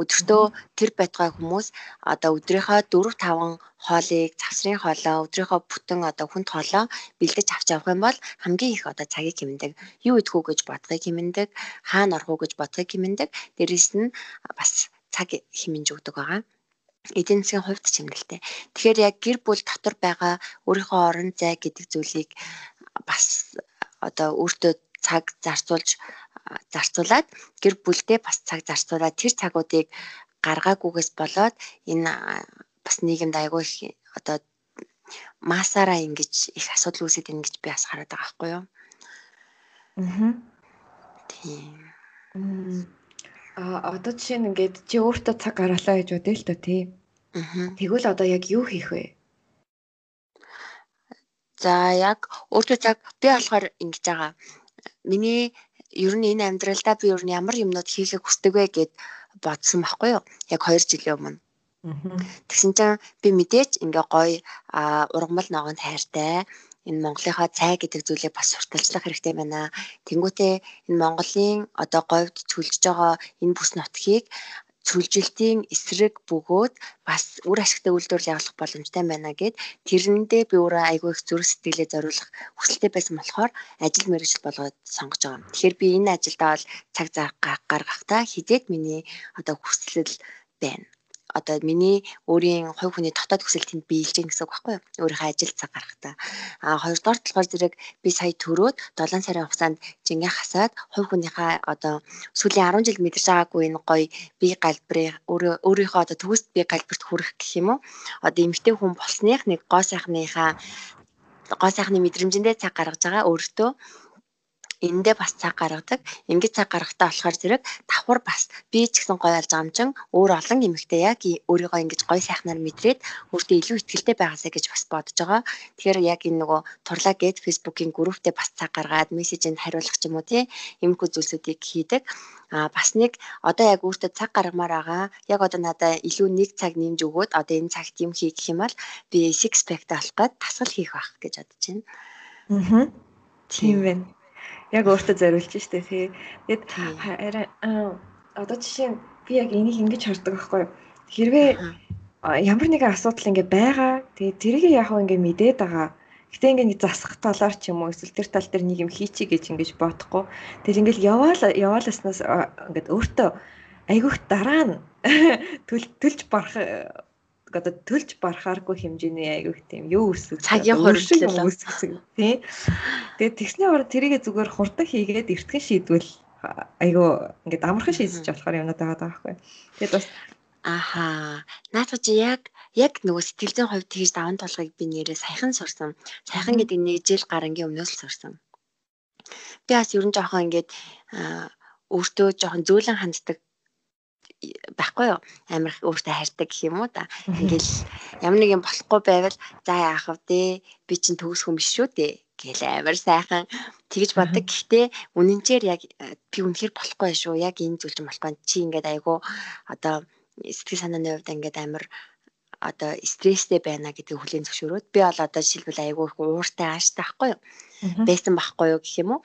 Өдөртөө тэр байтугай хүмүүс одоо өдрийнхөө 4 5 хоолыг завсрын хоолоо өдрийнхөө бүтэн одоо хүнд хоолоо бэлдэж авч явах юм бол хамгийн их одоо цагийг хэмндэг. Юу идэх үү гэж бодохыг хэмндэг, хаана орох уу гэж бодохыг хэмндэг. Дээрээс нь бас цаг хэмнэж өгдөг байгаа эдийн засгийн хувьд ч юм л те. Тэгэхээр яг гэр бүл дотор байгаа өөрийнхөө орон зай гэдэг зүйлийг бас одоо өөртөө цаг зарцуулж зарцуулаад гэр бүлдээ бас цаг зарцуулаад тэр цагуудыг гаргаагүйгээс болоод энэ бас нийгэмд айгүй их одоо масаараа ингэж их асуудал үүсэж байна гэж би бас хараад байгаа байхгүй юу. Аа. Тийм. А одоо жишээ нь ингээд чи өөртөө цаг гаргалаа гэж бодъё л та тий. Аа. Тэгвэл одоо яг юу хийх вэ? За яг өөртөө цаг би болохоор ингэж байгаа. Миний ер нь энэ амьдралдаа би ер нь ямар юмнууд хийхийг хүсдэг вэ гэд бодсон байхгүй юу? Яг 2 жилийн өмнө. Тэгсэн чинь би мэдээж ингээ гоё ургамал ногоонд хайртай энэ Монголынхаа цай гэдэг зүйлийг бас сурталчлах хэрэгтэй байна. Тэнгүүтээ энэ Монголын одоо говьд цүлжиж байгаа энэ бүс нутгийг цүлжилтийн эсрэг бөгөөд бас үр ашигтай үйлдвэрлэл явуулах боломжтой байна гэд тэрэндээ би өөрөө айгүй их зүрх сэтгэлээ зориулах хүсэлтэй байсан болохоор ажил мэргэжил болгоод сонгож байгаа. Тэгэхээр би энэ ажилдаа бол цаг гаргахтаа хизээд миний одоо хүсэл байна одоо миний өөрийн хувь хүний дотоод хүсэлтийг биелж гин гэсэн үг байхгүй юу? Өөрийнхөө ажил цаг гарахтаа. А хоёрдугаар талаар зэрэг би сая төрөөд 7 сарын хугацаанд жингээ хасаад хувь хүнийхээ одоо сүүлийн 10 жил мэдэрч байгаагүй энэ гоё бие галбирыг өөрийнхөө одоо төгсд бие галбирт хүрэх гэх юм уу? Одоо эмэгтэй хүн болсных нэг гоо сайхныхаа гоо сайхны мэдрэмжэндээ цаг гаргаж байгаа өөртөө эндээ бас цаг гаргадаг. Ингээд цаг гаргахтаа болохоор зэрэг давхар бас би ч гэсэн гоё алж амжин өөр олон эмэгтэй яг өөрийгөө ингэж гоё сайхнаар мэдрээд өөртөө илүү ихтэй байгаасаа гэж бас бодож байгаа. Тэгэхээр яг энэ нөгөө турлаа гээд фэйсбүүкийн групптэй бас цаг гаргаад мессежэнд хариулах ч юм уу тий эмхүү зүйлсүүдийг хийдэг. А бас нэг одоо яг өөртөө цаг гаргамаар байгаа. Яг одоо надад илүү нэг цаг нэмж өгөөд одоо энэ цагт юм хийх гэх юм бол би six pack таалах гээд тасгал хийх байх гэж бодож байна. Аа. Тийм байна яг өөртөө зориулж штэ тий. Тэгэд одоо жишээ би яг энийг ингэж хардаг байхгүй юу. Хэрвээ ямар нэгэн асуудал ингээ байгаа. Тэгээ тэрийг яг ингээ мэдээд байгаа. Гэтэ ингээ засах талаар ч юм уу эсвэл тэр тал дээр нэг юм хийчий гэж ингэж бодохгүй. Тэгэл ингээл яваал явааласнаас ингээд өөртөө айгүйх дараа нь төлж барах одоо төлж барахааргүй хэмжээний айгүйх тийм юу өсөв цагийн хоригдлоо өсөв тий. Тэгээд тэгсний ороо тэрийгэ зүгээр хурдан хийгээд эртгэн шийдвэл айгүй ингээд амархан шийдэж болохоор юмнууд байгаа байхгүй. Тэгээд бас Аха. Наадах чи яг яг нөгөө сэтгэл зүйн хувьд тэгж даван толгойг би нэрээ саяхан сурсан. Саяхан гэдэг нэг жил гарангийн өмнөөс л сурсан. Би бас ерөн жоохон ингээд өөртөө жоохон зөөлөн ханддаг байхгүй юу амар өөртөө хайртай гэх юм уу та ингээл ямар нэг юм болохгүй байвал за яах вэ би чинь төгс хүн биш шүү дээ гэл амар сайхан тэгж боддог. Гэхдээ үнэнчээр яг би үнэхээр болохгүй шүү. Яг энэ зүйл чинь болохгүй. Чи ингээд айгу одоо сэтгэл санааны хувьд ингээд амар одоо стресстэй байна гэдгийг хүлээн зөвшөөрөөд би бол одоо жишээлбэл айгүй их ууртай ааштай байхгүй юу? Байсан байхгүй юу гэх юм уу?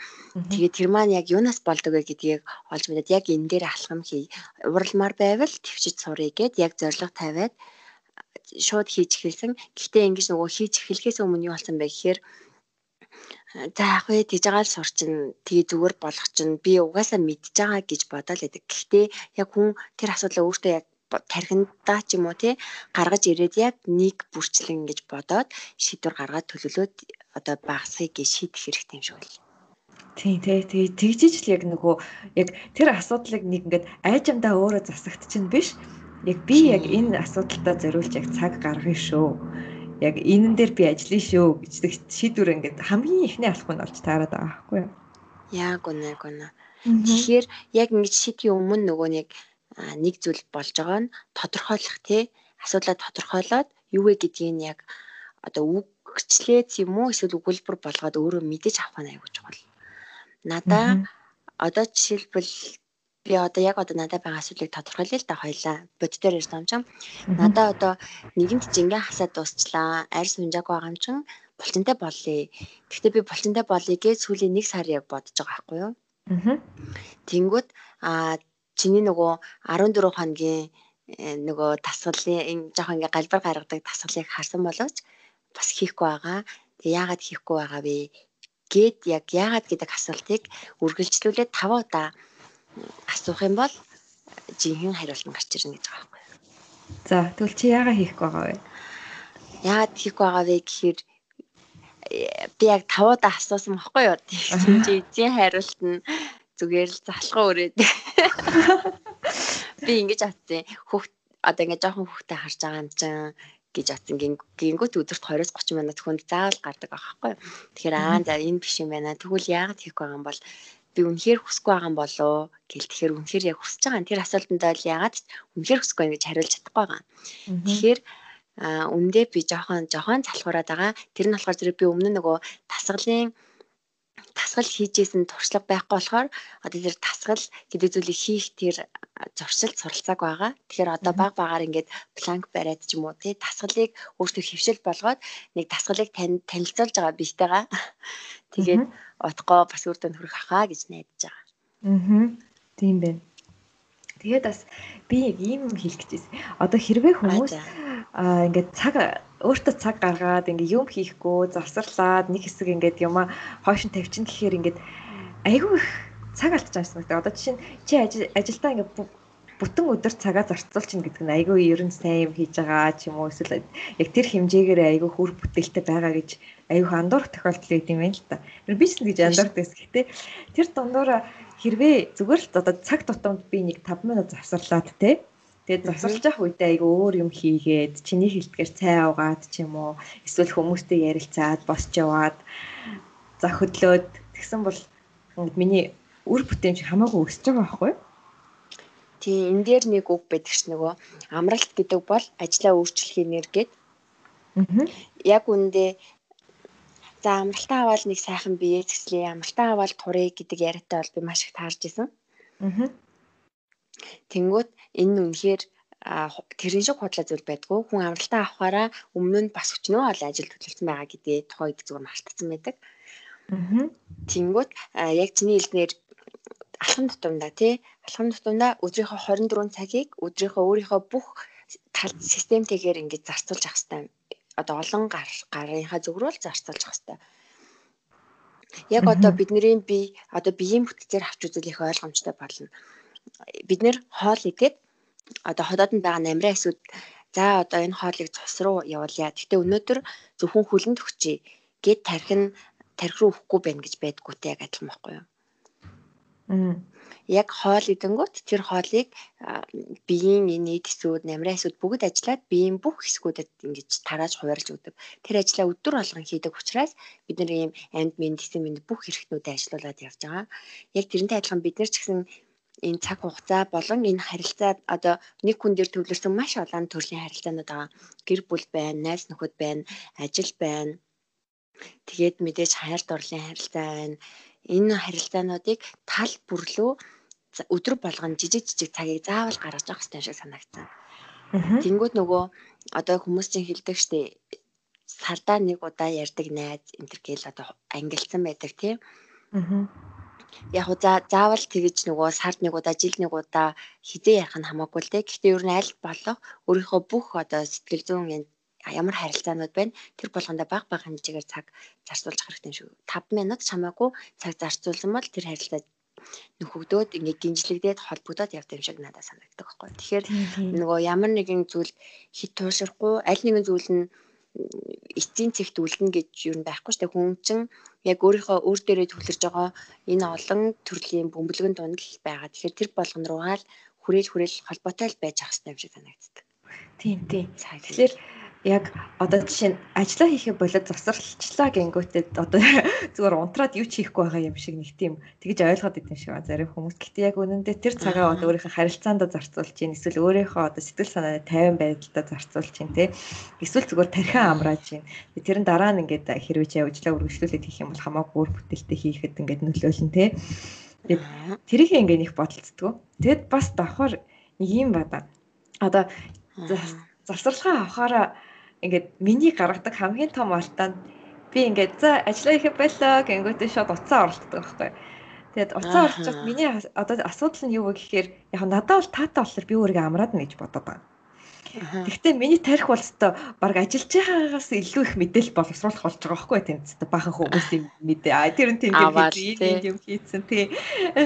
Тэгээд тэр маань яг юунаас болдог вэ гэдгийг олж мэдээд яг энэ дээр алхам хий. Уралмаар байвал төвчж сурыг гэд яг зориг тавиад шууд хийж эхэлсэн. Гэхдээ ингэж нөгөө хийж эхлэхээс өмнө юу болсон бэ гэхээр за яг вэ тийж байгаа л сурчин тэгээ зүгээр болох чинь би угаасаа мэдж байгаа гэж бодоол байдаг. Гэхдээ яг хүн тэр асуудлаа өөртөө яг тархиндаа ч юм уу тий гаргаж ирээд яг нэг бүрчлэн гэж бодоод шийдвэр гаргаад төлөвлөөд одоо багасхийг шийдэх хэрэгтэй юм шиг байна. Тийм тий тий тэгжиж л яг нөгөө яг тэр асуудлыг нэг ингээд айжамдаа өөрөө засагт чинь биш яг би яг энэ асуудалтаа зориулж яг цаг гаргая шүү. Яг энэн дээр би ажиллая шүү гэждэг шийдвэр ингээд хамгийн ихний алхам нь болж таарад байгаа байхгүй юу? Яг үнэ үнэ. Тэгэхээр яг ингэж шийдэхийн өмнө нөгөө нэг нэг зүйл болж байгаа нь тодорхойлох тий асуудлаа тодорхойлоод юу вэ гэдгийг нь яг одоо үгчлээд юм уу эсвэл өгүүлбэр болгоод өөрөө мэдэж авах нь аягүй чухал. Надаа одоо жишээлбэл би одоо яг одоо надад байгаа асуудлыг тодорхойлъё л да хоёлаа. Боддоор ярьж байгаа юм чинь. Надаа одоо нэгэнт жингээ хасаад дуусчлаа. Арь сунжааг байгаа юм чинь булчинтай болъё. Гэхдээ би булчинтай болъё гэж сүүлийн нэг сар яг бодож байгаа байхгүй юу? Аа. Тэнгүүд а чиний нөгөө 14 хоногийн э, нөгөө дасгалын жоохон ингээ галбар гаргадаг дасгалыг харсан боловч бас хийхгүй байгаа. Тэг яагаад хийхгүй байгаа вэ? Гэт яг яагаад гэдэг асуултыг үргэлжлүүлээд 5 удаа асуух юм бол жинхэнэ хариулт нь гарч ирнэ гэж байгаа байхгүй. За тэгвэл чи яагаад хийхгүй байгаа вэ? Яагаад хийхгүй байгаа вэ гэхээр э, би яг 5 удаа асуусан байхгүй юу? Тэгсэн чи эзэн хариулт нь зүгээр л залхуу өрөөд би ингэж атсан хүүхд одоо ингэ жоохон хүүхдэд харж байгаа юм чинь гэж атсан гингүүт өдөрт 20-30 минут хүнд заавал гардаг аахгүй. Тэгэхээр аа за энэ биш юм байна. Тэгвэл яагаад хийх байгаа юм бол би үнэхээр хүсэхгүй байгаа юм болоо гэл тэгэхээр үнэхээр яг хүсэж байгаа. Тэр асуултанд бол яагаад үнэхээр хүсэхгүй юм гэж хариулж чадахгүй байгаа. Тэгэхээр а үндэ би жоохон жоохон залхуураад байгаа. Тэр нь болохоор зэрэг би өмнө нөгөө тасгалын тасгал хийжсэн туршлага байхгүй болохоор одоо тэр тасгал гэдэг зүйлийг хийх тэр зуршилд суралцааг байгаа. Тэгэхээр одоо баг багаар ингээд планк бариад ч юм уу тий тасгалыг өөртөө хөвшил болгоод нэг тасгалыг тань танилцуулж байгаа бийтэйгаа. Тэгээд утгаа бас үр дүнд хүрэх ахаа гэж найдаж байгаа. Аа. Тийм байна. Тэгээд бас би яг ийм юм хэлэх гэж байсан. Одоо хэрвээ хүмүүс аа ингээд цаг өөртөө цаг гаргаад ингээ юм хийхгүй завсарлаад нэг хэсэг ингээд юма хойш нь тавьчин гэхээр ингээд айгүй их цаг алдчих юмсан гэдэг. Одоо жишээ нь чи ажилдаа ингээ бүтэн өдөр цагаа зарцуулчихна гэдэг нь айгүй ерөн сайн юм хийж байгаа ч юм уу эсвэл яг тэр хэмжээгээр айгүй хүр бүтээлтэй байгаа гэж айгүй андуурах тохиолдол гэдэг юм байна л та. Бизнес гэж андуурдаг гэсэн. Гэтэ тэр дундуур хэрвээ зүгээр л одоо цаг тутамд би нэг 5 минут завсарлаад те Тэгээд засварлаж явах үедээ айгүй өөр юм хийгээд чиний хэлдгээр цай авгаад ч юм уу эсвэл хүмүүстэй ярилцаад босч яваад за хөдлөөд тэгсэн бол миний үр бүтээмж хамаагүй өсөж байгаа байхгүй юу? Тий, энэ дээр нэг үг байдаг ш нөгөө амралт гэдэг бол ажлаа өөрчлөхийн нэр гээд. Аа. Яг үндэ за амралтаа аваад нэг сайхан бие зэслээ, амралтаа аваад турыг гэдэг яриатай бол би маш их таарж исэн. Аа. Тэнгүүт энэ нь үнэхээр тэрэн шиг худлаа зүйл байдгүй. Хүн амралтаа авахаараа өмнө нь бас өчнөө ол ажил төлөвлөсөн байгаа гэдээ тухай үед зүгээр мартсан байдаг. Аа. Тэнгүүт яг чиний хэлснээр алхам тутамдаа тий алхам тутамдаа өдрийнхөө 24 цагийг өдрийнхөө өөрийнхөө бүх тал системтэйгээр ингэж зарцуулж авах хэрэгтэй. Одоо олон гар гарынхаа зөврөөл зарцуулж авах хэрэгтэй. Яг одоо бидний бие одоо биеийн бүтцээр авч үзэл их ойлгомжтой болно бид нэр хоол идээд одоо ходоодонд байгаа намраа эсвэл за одоо энэ хоолыг цус руу явуулъя. Гэхдээ өнөөдөр зөвхөн хүлэнд өгчий гэд тарих нь тарих руу өгөхгүй байна гэж байдгүйтэй яг адилхан байхгүй юу? Яг хоол идэнгүүт тэр хоолыг биеийн энэ эд хэсгүүд, намраа хэсгүүд бүгд ажиллаад биеийн бүх хэсгүүдэд ингэж тарааж хуваарлж өгдөг. Тэр ажлаа өдөр болгон хийдэг учраас бид нар ийм амьд медицин мэнд бүх хэрэгтнүүдэд ажилуулад явж байгаа. Яг тэрнтэй адилхан бид нар ч гэсэн энэ цаг хугацаа болон энэ харилцаа одоо нэг хүн дээр төвлөрсөн маш олон төрлийн харилцаанууд байгаа. Гэр бүл байна, найз нөхөд байна, ажил байна. Тэгээд мэдээж хайр дурлалын харилцаа байна. Энэ харилцаануудыг тал бүрлүү өдөр болгон жижиг жижиг цагийг заавал гаргаж явах хэрэгтэй шиг санагдсан. Тэнгүүд нөгөө одоо хүмүүс чинь хэлдэг штеп сардаа нэг удаа ярддаг найз энэ төр гээл одоо ангилсан байдаг тийм. Аа яг уу заавал тэгэж нөгөө сард нэг удаа жил нэг удаа хизээ ярих нь хамаагүй л дээ. Гэхдээ ер нь аль болох өөрийнхөө бүх одоо сэтгэл зүйн ямар харилцаанууд байна тэр болгондоо баг баг хэмжээгээр цаг зарцуулж хэрэгтэй шүү. 5 минут чамаагүй цаг зарцуулсан бол тэр харилцаа нөхөгдөөд ингээ гинжлэгдээд холбогдоод явдаг юм шиг надад санагддаг байхгүй. Тэгэхээр нөгөө ямар нэгэн зүйл хит туушрахгүй аль нэгэн зүйл нь эцсийн цэгт үлдэнэ гэж юу байхгүй дээ. Хүн чинь яг өөрийнхөө өөр дээрээ төвлөрж байгаа энэ олон төрлийн бөмбөлгөн дунд л байгаа. Тэгэхээр тэр болгон руугаа л хүрээл хүрээл холбоотой л байж ах хэрэгтэй юм шиг санагддаг. Тийм тийм. Тэгэхээр яг одоо жишээ нь ажиллаа хийхээ болоод завсарлчлаа гингүүтээ одоо зүгээр унтраад юу ч хийхгүй байгаа юм шиг нэг тийм тэгж ойлгоод идэв шиг зарим хүмүүс. Гэтэ яг үнэндээ тэр цагаа одоо өөрийнхөө харилцаанд зарцуулж чинь эсвэл өөрийнхөө одоо сэтгэл санааны тайван байдалд зарцуулж чинь те эсвэл зүгээр тархиан амрааж чинь тэр нь дараа нь ингээд хэрвээ ажиллаа үргэлжлүүлээд хийх юм бол хамаагүй өөр бүтээлтэй хийхэд ингээд нөлөөлнө те. Тэгээд тэрийг ингээд их бодолцдгоо. Тэгэд бас давхар нэг юм бада. Одоо завсарлага авахаараа ингээд миний гаргадаг хамгийн том алтаанд би ингээд за ажиллаа хийх байлаа гэнгүүтээ шууд уцаа оролтдог байхгүй. Тэгээд уцаа оролцоод миний одоо асуудал нь юу вэ гэхээр яг надад бол таатай болохоор би өөрийгөө амраад нэ гэж бодоод байгаа. Гэхдээ миний тарих бол өстой баг ажиллаж байгаагаас илүү их мэдээлэл боловсруулах болж байгаа байхгүй тийм өстой бахан хүмүүсийн мэдээ. А тэр нь тийм тийм юм хийцэн тий.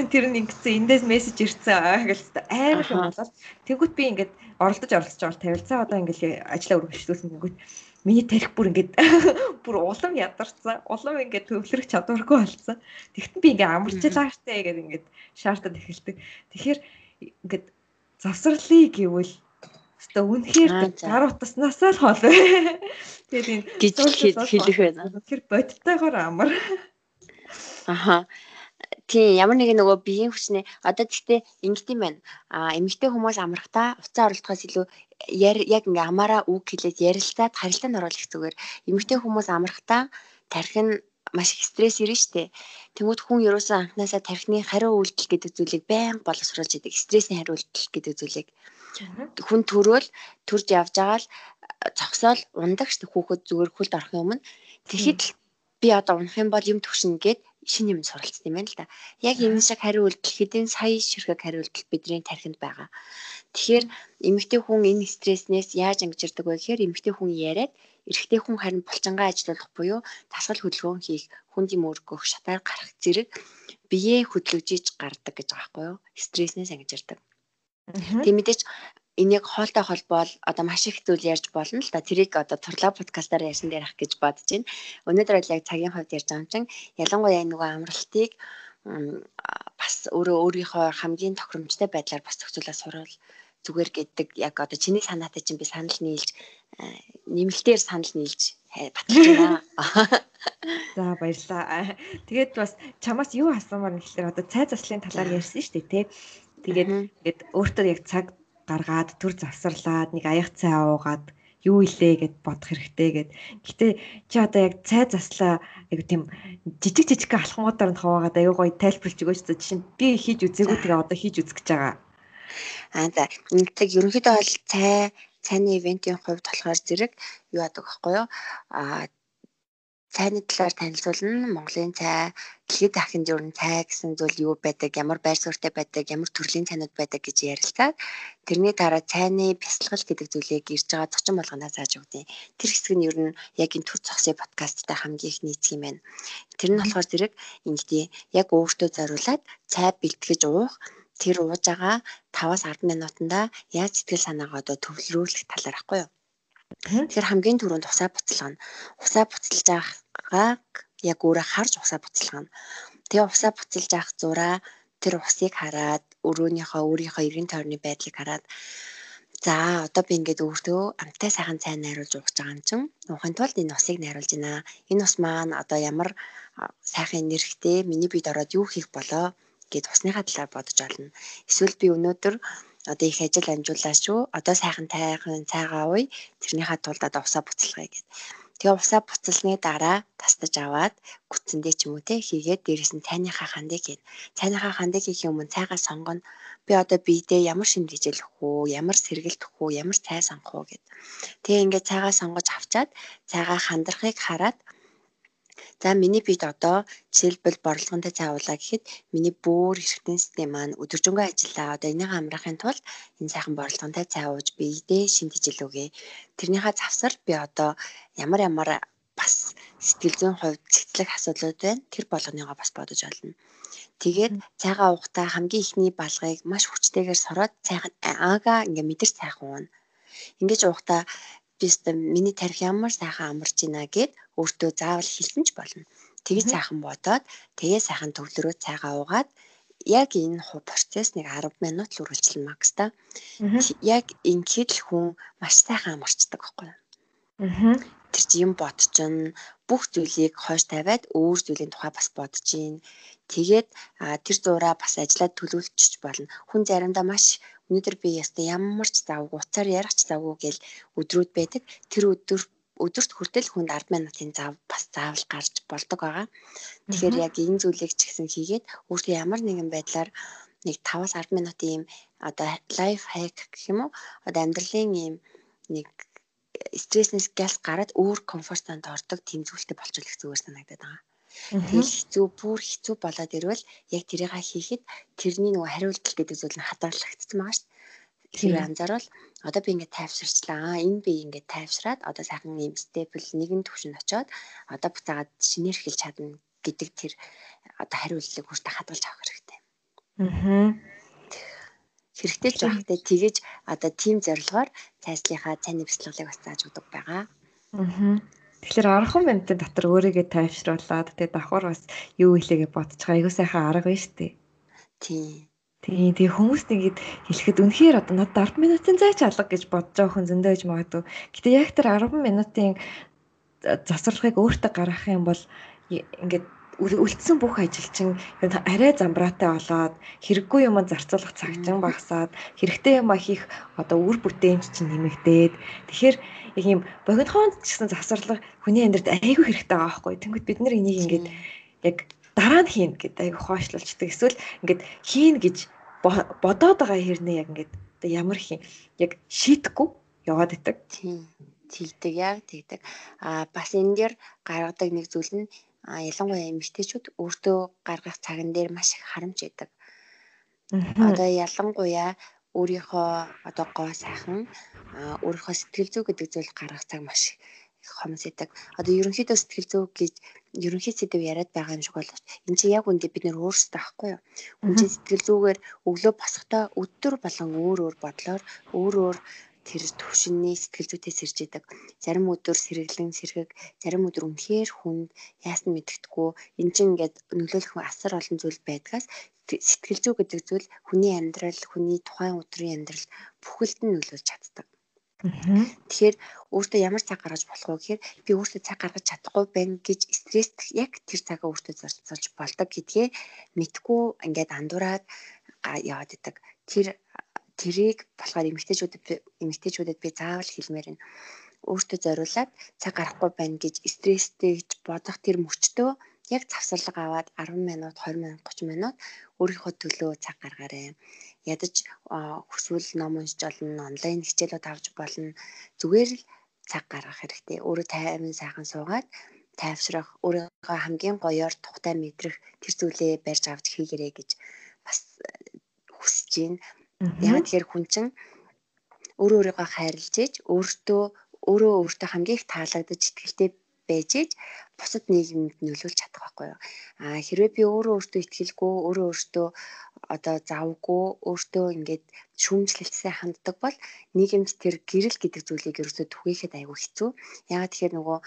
Тэр нь ингэсэн эндээс мессеж ирсэн гэж амар юм болол. Тэгвэл би ингээд оролдож оролцож байгаа тавилцаа одоо ингээд ажиллаа үргэлжлүүлсэн гингүүт миний тарих бүр ингээд бүр улам ядарсан. Улам ингээд төвлөрөх чадваргүй болсон. Тэгтэн би ингээд амарчлаа штэ гэдэг ингээд шаардаад эхэлдэг. Тэгэхээр ингээд завсралыг гэвэл Өстө үнэхээр гар утаснасаа л хол. Тэгээд энэ гэж хэлэх байна. Тэр бодтойгоор амар. Аха. Тийм ямар нэгэн нөгөө биеийн хүчний одоо гэхдээ ингэт юм байна. А эмэгтэй хүмүүс амрахтаа уцаа оролдохоос илүү яг ингээ амаараа үг хэлээд ярилцаад харилцаанд оруулах зүгээр. Эмэгтэй хүмүүс амрахтаа тарих нь маш их стресс ирнэ штэ. Тэнгүүд хүн ерөөсөн анханасаа тархины хариу үйлдэл гэдэг зүйлийг байнга боловсруулж идэг. Стрессийн хариу үйлдэл гэдэг зүйлийг хүн төрөөл төрж явж байгаа л цогсоол ундагч хүүхэд зүгээр хүлд орохын өмнө тэгэхэд л би одоо унах юм бол юм төгшин гэд шинэ юм суралцсан юм байна л да. Яг энэ шиг хариу үйлдэл хэдийн сая ширхэг хариу үйлдэл бидний тархинд байгаа. Тэгэхээр эмэгтэй хүн энэ стресснээс яаж ангижирдаг вэ гэхээр эмэгтэй хүн яриад эрэгтэй хүн харин булчингаа ажилуулах буюу тасгал хөдөлгөөн хийх, хүнд юм өргөх, шатаар гарах зэрэг биеэ хөдлөжиж гардаг гэж байгаа байхгүй юу? Стресснээс ангижирдаг. Тийм мэдээч энийг хоолтой холбоол одоо маш их зүйл ярьж болно л да. Тэрийг одоо турлаа подкастаар ярьсан дээр ах гэж бодож байна. Өнөөдөр бол яг цагийн хувьд ярьж байгаа юм чинь ялангуяа нөгөө амралтыг бас өөрөө өөрийнхөө хамгийн тохиромжтой байдлаар бас зохицуулаад сурвал зүгээр гэдэг яг одоо чиний санаатай чинь би санал нийлж нэмэлтээр санал нийлж батлаж байна. За баярлалаа. Тэгээд бас чамаас юу асуумаар нэг хэлэхээр одоо цай заслын талаар ярьсан шүү дээ тий. Тэгээд ингээд өөртөө яг цаг гаргаад төр завсарлаад нэг аяг цай уугаад юу илээ гэд бодох хэрэгтэй гэд. Гэтэ чи одоо яг цай заслаа яг тийм жижиг жижиг алхмуудаар нь хуваагаад аюу гоё тайлбарлаж өгөөч. Жишээ нь би хийж үзээгүй тэгээ одоо хийж үзэх гэж байгаа. Аа за. Тэг ерөнхийдөө бол цай цайны ивентийн хувьд болохоор зэрэг юу яадаг вэ юу? Аа цайны талаар танилцуулна. Монголын цай, дэлхийд дахин зүрэн цай гэсэн зүйл юу байдаг, ямар байр суурьтай байдаг, ямар төрлийн цайнууд байдаг гэж ярилцаад тэрний дараа цайны бясалгал гэдэг зүйлийг ирж байгаа зочин болгоноос зааж өгдөө. Тэр хэсэг нь ер нь яг энэ төр цогсын подкасттай хамгийн их нийцэх юм байна. Тэр нь болохоор зэрэг ингэдий яг өөртөө зориулаад цай бэлтгэж уух тэр ууж байгаа 5-аас 10 минутанда яаж сэтгэл санаагаа одоо төвлөрүүлэх талаар ахгүй юу. Тэгэхээр хамгийн түрүүнд усаа буцалгана. Усаа буцалж байгааг яг өөрөө харж усаа буцалгана. Тэгээ усаа буцалж авах зураа тэр усыг хараад өрөөнийхөө өөрийнхөө эргэн тойрны байдлыг хараад За одоо би ингээд өөртөө амтай сайхан цай найруулж ууж байгаа юм чинь уухын тулд энэ усыг найруулж байна. Энэ ус маань одоо ямар сайхан энергитэй миний биед ороод юу хийх болоо гэд усныхаа талаар бодож олно. Эсвэл би өнөөдөр одоо их ажил амжууллаа шүү. Одоо сайхан тайхан цайгаа ууя. Тэрнийхээ тулд одоо усаа буцалгая гэд. Тэгээ усаа буцалсны дараа тастаж аваад гүтсэндээ ч юм уу те хийгээд дээрэс нь цайныхаа хандыг хийн. Цайныхаа хандыг хийх юм цайгаа сонгоно. Би одоо биедээ ямар шимтгийж өгөх үү, ямар сэргэлдэх үү, ямар цай сонгох уу гэд. Тэгээ ингээд цайгаа сонгож авчаад цайгаа хандрахыг хараад За миний бид одоо жишээлбэл борлогонтой цаавуулаа гэхэд миний бүр эргэтэн систем маань өдөржингөө ажиллаа. Одоо энийг амрахын тулд энэ сайхан борлогонтой цаавууж биедээ шинжиж илүүгээ. Тэрнийхээ завсар би одоо ямар ямар бас сэтгэл зүйн хувьд цэцлэх асуудлууд байна. Тэр болгоныгоо бас бодож олно. Тэгээд цайгаа уухтаа хамгийн ихний балгыг маш хүчтэйгээр сороод цайхан аагаа ингээ мэдэрч цайхан уuna. Ингэж уухтаа би өстө миний тарих ямар сайхан амарч байна гэд өөртөө заавал хэлсэн ч болно. Тэгээ сайхан бодоод тэгээ сайхан төвлөрөө цайгаа уугаад яг энэ хуу процесс нэг 10 минут л үргэлжлэн магста. Яг ингээд л хүн маш сайхан амарчдаг байхгүй юу? Тэр чи юм бодчихно. Бүх зүйлийг хойш тавиад өөр зүйлийн тухай бас бодож гин. Тэгээд тэр зураа бас ажиллаад төлөвлөж болно. Хүн заримдаа маш өнөөдөр би яста ямар ч завгүй уцаар ярах ч завгүй гэл өдрүүд байдаг. Тэр өдөр өдөрт хүртэл хүнд 10 минутын зав бас заавал гарч болдог байгаа. Тэгэхээр яг энэ зүйлийг ч гэсэн хийгээд өөртөө ямар нэгэн байдлаар нэг 5-аас 10 минутын юм одоо лайф хак гэх юм уу? Одоо амьдралын юм нэг стресснээс гэлс гараад өөр комфорт зонд ордог тийм зүйлтэй болчихвол их зүгээр санагдаад байгаа. Тэгэл хэцүү бүр хэцүү болоод ирвэл яг тэрийг хийхэд тэрний нөгөө хариултал гэдэг зүйл нь хадгалагдсан байгаа шүү. Хэрвээ анзаарвал одоо би ингээд тайвширчлаа. Энэ би ингээд тайвшраад одоо сайхан юм степл нэгэн төвшөнд очиод одоо буцаагаад шинээр эхэлж чадна гэдэг тэр одоо хариултыг хүртэ хадгалж авах хэрэгтэй. Аа. Хэрэгтэй ч байхтай тэгэж одоо тим зорилгоор цайслынхаа цайны бяцлаглыг бас зааж өгдөг байгаа. Аа. Тэгэхээр орхон минутын дотор өөрийгөө тайвшруулад тэгээ давхар бас юу хэлээгээ бодчих аягүй сайхан арга байна шүү дээ. Тийм. Тийм тэгээ хүмүүст ингэж хэлэхэд үнэхээр одоо надад 10 минутын зайч алга гэж бодож байгаа хүн зөндөө гэж магадгүй. Гэтэ яг тэр 10 минутын засварлахыг өөртөө гаргах юм бол ингээд үлдсэн бүх ажил чинь арай замбраатай болоод хэрэггүй юм зарцуулах цаг чинь багасаад хэрэгтэй юм хийх одоо үр бүтээмж чинь нэмэгдээд тэгэхээр яг юм богинохоонд ч гэсэн засварлах хүний амьдралд айгүй хэрэгтэй байгаа байхгүй. Тэнгүүд бид нар энийг ингээд яг дараа нь хийн гэдэг айгу хоошлуулчдаг. Эсвэл ингээд хийн гэж бодоод байгаа хэрнээ яг ингээд ямар хийн яг шийдэхгүй яваад идэг. Тийм. Тэгдэг яг тэгдэг. А бас энэ дээр гаргадаг нэг зүйл нь ялангуяа эмэгтэйчүүд өөртөө гаргах цаган дээр маш их харамж идэг. Одоо ялангуяа өөрийнхөө одоо гоо сайхан өөрийнхөө сэтгэл зүй гэдэг зүйл гаргах цаг маш хомс идэг. Одоо ерөнхийдөө сэтгэл зүй гэж ерөнхий сэдв яриад байгаа юм шиг боловч энэ чинь яг үндэ бид нөр өөрсдөө байхгүй юу. Хүн чинь сэтгэл зүгээр өглөө босохдоо өдөр болгон өөр өөр бодлоор өөр өөр тэр төвшинний сэтгэл зүйтэй сэрж идэг. Зарим өдөр сэргэлэн сэргэг, зарим өдөр үнэхээр хүнд яасан мэддэхгүй. Энд чинь ингээд нөлөөлөх асар олон зүйл байдгаас сэтгэл зүй гэдэг зүйл хүний амьдрал, хүний тухайн өдрийн амьдрал бүхэлд нь нөлөөлж чаддаг. Тэгэхээр өөртөө ямар цаг гаргаж болох вэ гэхээр би өөртөө цаг гаргаж чадахгүй байна гэж стресст яг тэр цагаа өөртөө зарцуулж болдог гэдгээ мэдгүй ингээд андуураад яваад идэг. Тэр тэрийг болохоор эмэгтэйчүүдэд эмэгтэйчүүдэд би заавал хэлмээр байна. Өөртөө зориулаад цаг гарахгүй байна гэж стресстэй гэж бодох тэр мөчтөө яг завсарлага аваад 10 минут, 20 минут, 30 минут өөрийнхөө төлөө цаг гаргаарай ядаж хүсвэл ном уншиж болно, онлайн хичээлүүд авч болно. Зүгээр л цаг гаргах хэрэгтэй. Өөрөө тайван сайхан суугаад тайвшрах, өөрийгөө хамгийн гоёор тухтай мэдрэх тэр зүйлээ барьж авч хийгэрэй гэж бас хүсэж байна. Яг тэгэхээр хүн чинь өөрөө өөрийгөө хайрлаж ээж өөртөө өөрөө өөртөө хамгийн их таалагдаж итгэлтэй байж ээж бусад нийгэмд нөлөөлж чадах байхгүй юу. А хэрвээ би өөрөө өөртөө итгэлгүй, өөрөө өөртөө одоо завгүй өөртөө ингээд шүүмжлэлтсээ ханддаг бол нийгэмд тэр гэрэл гэдэг зүйлийг ерөөсөө түгээхэд айгүй хэцүү. Ягаад тэгэхээр нөгөө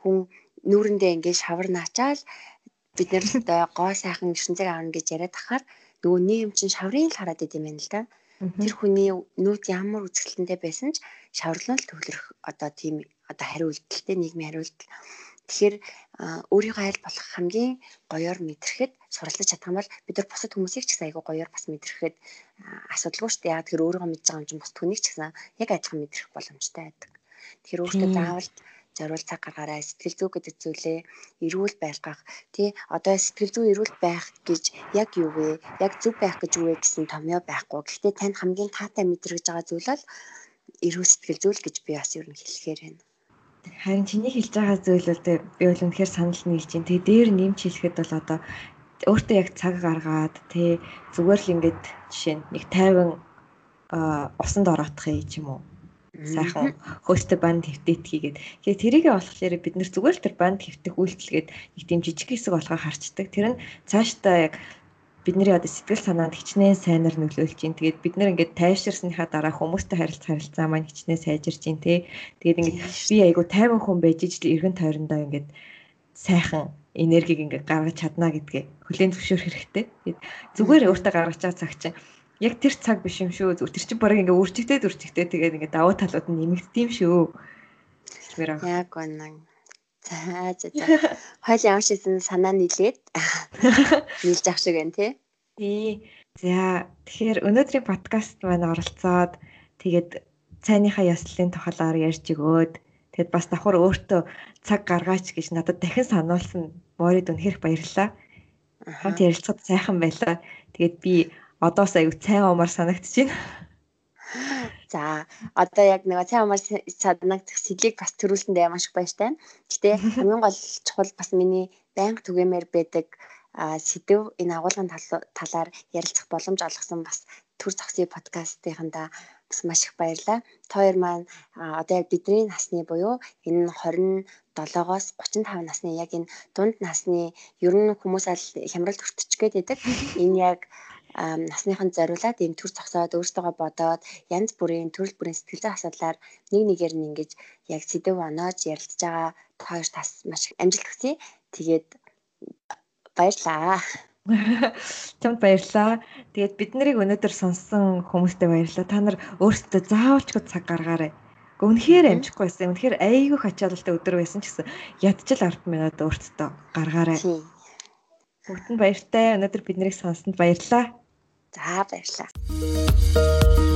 хүн нүүрэндээ ингээд шавар наачаал бид нэр одоо гоо сайхан ертөнцийг аавна гэж яриад тахаар нөгөө нийгэм чинь шаврын л хараад идэм байна л да. Тэр хүний нүд ямар үзэсгэлэнтэй байсан ч шаврлал төвлөрөх одоо тийм одоо хариулталтай нийгмийн хариултал. Тэгэхээр өөрийгөө айл болох хамгийн гоёор мэдрэхэд суралцаж чадах юм бол бид нар бусад хүмүүсийг ч гэсэн айгүй гоёор бас мэдрэхэд асуудалгүй шүү дээ. Яг тэр өөрийгөө мэдж байгаа юм чинь бусад хүнийг ч гэсэн яг адилхан мэдрэх боломжтой байдаг. Тэгэхээр өөртөө заавал зориул цаг гаргаарай. Сэтгэл зүй гэдэг зүйлээ эрүүл байлгах тий одоо сэтгэл зүй эрүүл байх гэж яг юу вэ? Яг зөв байх гэж юу вэ гэсэн томьёо байхгүй. Гэхдээ тань хамгийн таатай мэдрэгж байгаа зүйл бол эрүүл сэтгэл зүй гэж би бас ер нь хэлэхээр байна. Харин чиний хэлж байгаа зүйл бол би бол үнэхээр санал нийлж байна. Тэгээ дээр нэмж хэлэхэд бол одоо өөртөө яг цаг гаргаад тий зүгээр л ингээд жишээ нь нэг тайван усанд ороодох юм уу сайхан хөөстэй банд хэвтээт хийгээд тэгээд тэрийгэ болохоор бид нэр зүгээр л тэр банд хэвтэх үйлдэлгээд нэг тийм жижиг хэсэг болгоо харцдаг. Тэр нь цаашдаа яг бидний одоо сэтгэл санаанд хичнээн сайнаар нөлөөлж чинь тэгээд бид нэр ингээд тайвширсныхаа дараа хүмүүстэй харилцах харилцаа маань хичнээн сайжирч чинь тий тэгээд ингээд би айгу тайван хүн байж ижил эргэн тойрондоо ингээд сайхан энергийг ингээд гаргаж чадна гэдгээ хүлээн зөвшөөрөх хэрэгтэй. Тэгээд зүгээр өөртөө гаргаж байгаа цаг чинь яг тэр цаг биш юм шүү. Зүгээр тэр чинь бараг ингээ үржигтэй үржигтэй тэгээд ингээ давуу талууд нь нэмэгдэв шүү. Яг үнэн. За за за. Хойл ямар шийсэн санаа нийлээд нийлж авах шиг байна тий. Тий. За тэгэхээр өнөөдрийн подкаст маань оролцоод тэгээд цайныхаа яслалын тухайлаар ярьж өгөөд тэгэд бас давхар өөртөө цаг гаргаач гэж надад дахин сануулсан морид үнэхээр баярлалаа. Хамт ярилцахад сайхан байлаа. Тэгээд би одоос аягүй цайн умаар санагдаж байна. За одоо яг нэг цайн умаар санагдах сэдлийг бас төрүүлсэндээ маш их баяртай. Гэтэ хамгийн гол чухал бас миний байнга түгээмээр байдаг сэдв энэ агуулгын талаар ярилцах боломж олгосон бас төр зогсны подкастынханда бас маш их баярлалаа. Та хоёр маань одоо яг бидний насны буюу энэ 27-оос 35 насны яг энэ дунд насны ер нь хүмүүс аль хямралд хүртчихгээд байдаг. Энэ яг насныханд зориулаад ийм төр зогсоод өөртөөгөө бодоод янз бүрийн төрөл бүрийн сэтгэл зүйн асуудлаар нэг нэгээр нь ингэж яг сэдв оноож ярилцж байгаа та хоёр тас маш амжилт хүсье. Тэгээд баярлаа. Чамд баярлаа. Тэгээд бид нарыг өнөөдөр сонссон хүмүүстээ баярлалаа. Та нар өөрсдөө заавалчгүй цаг гаргаарай. Үнэхээр амжихгүй байсан. Үнэхээр айгүй ачаалалтай өдөр байсан ч гэсэн ядчил 10 минут өөртөө гаргаарай. Бүгдэнд баяртай. Өнөөдөр бид нарыг сонссонд баярлалаа. За баярлалаа.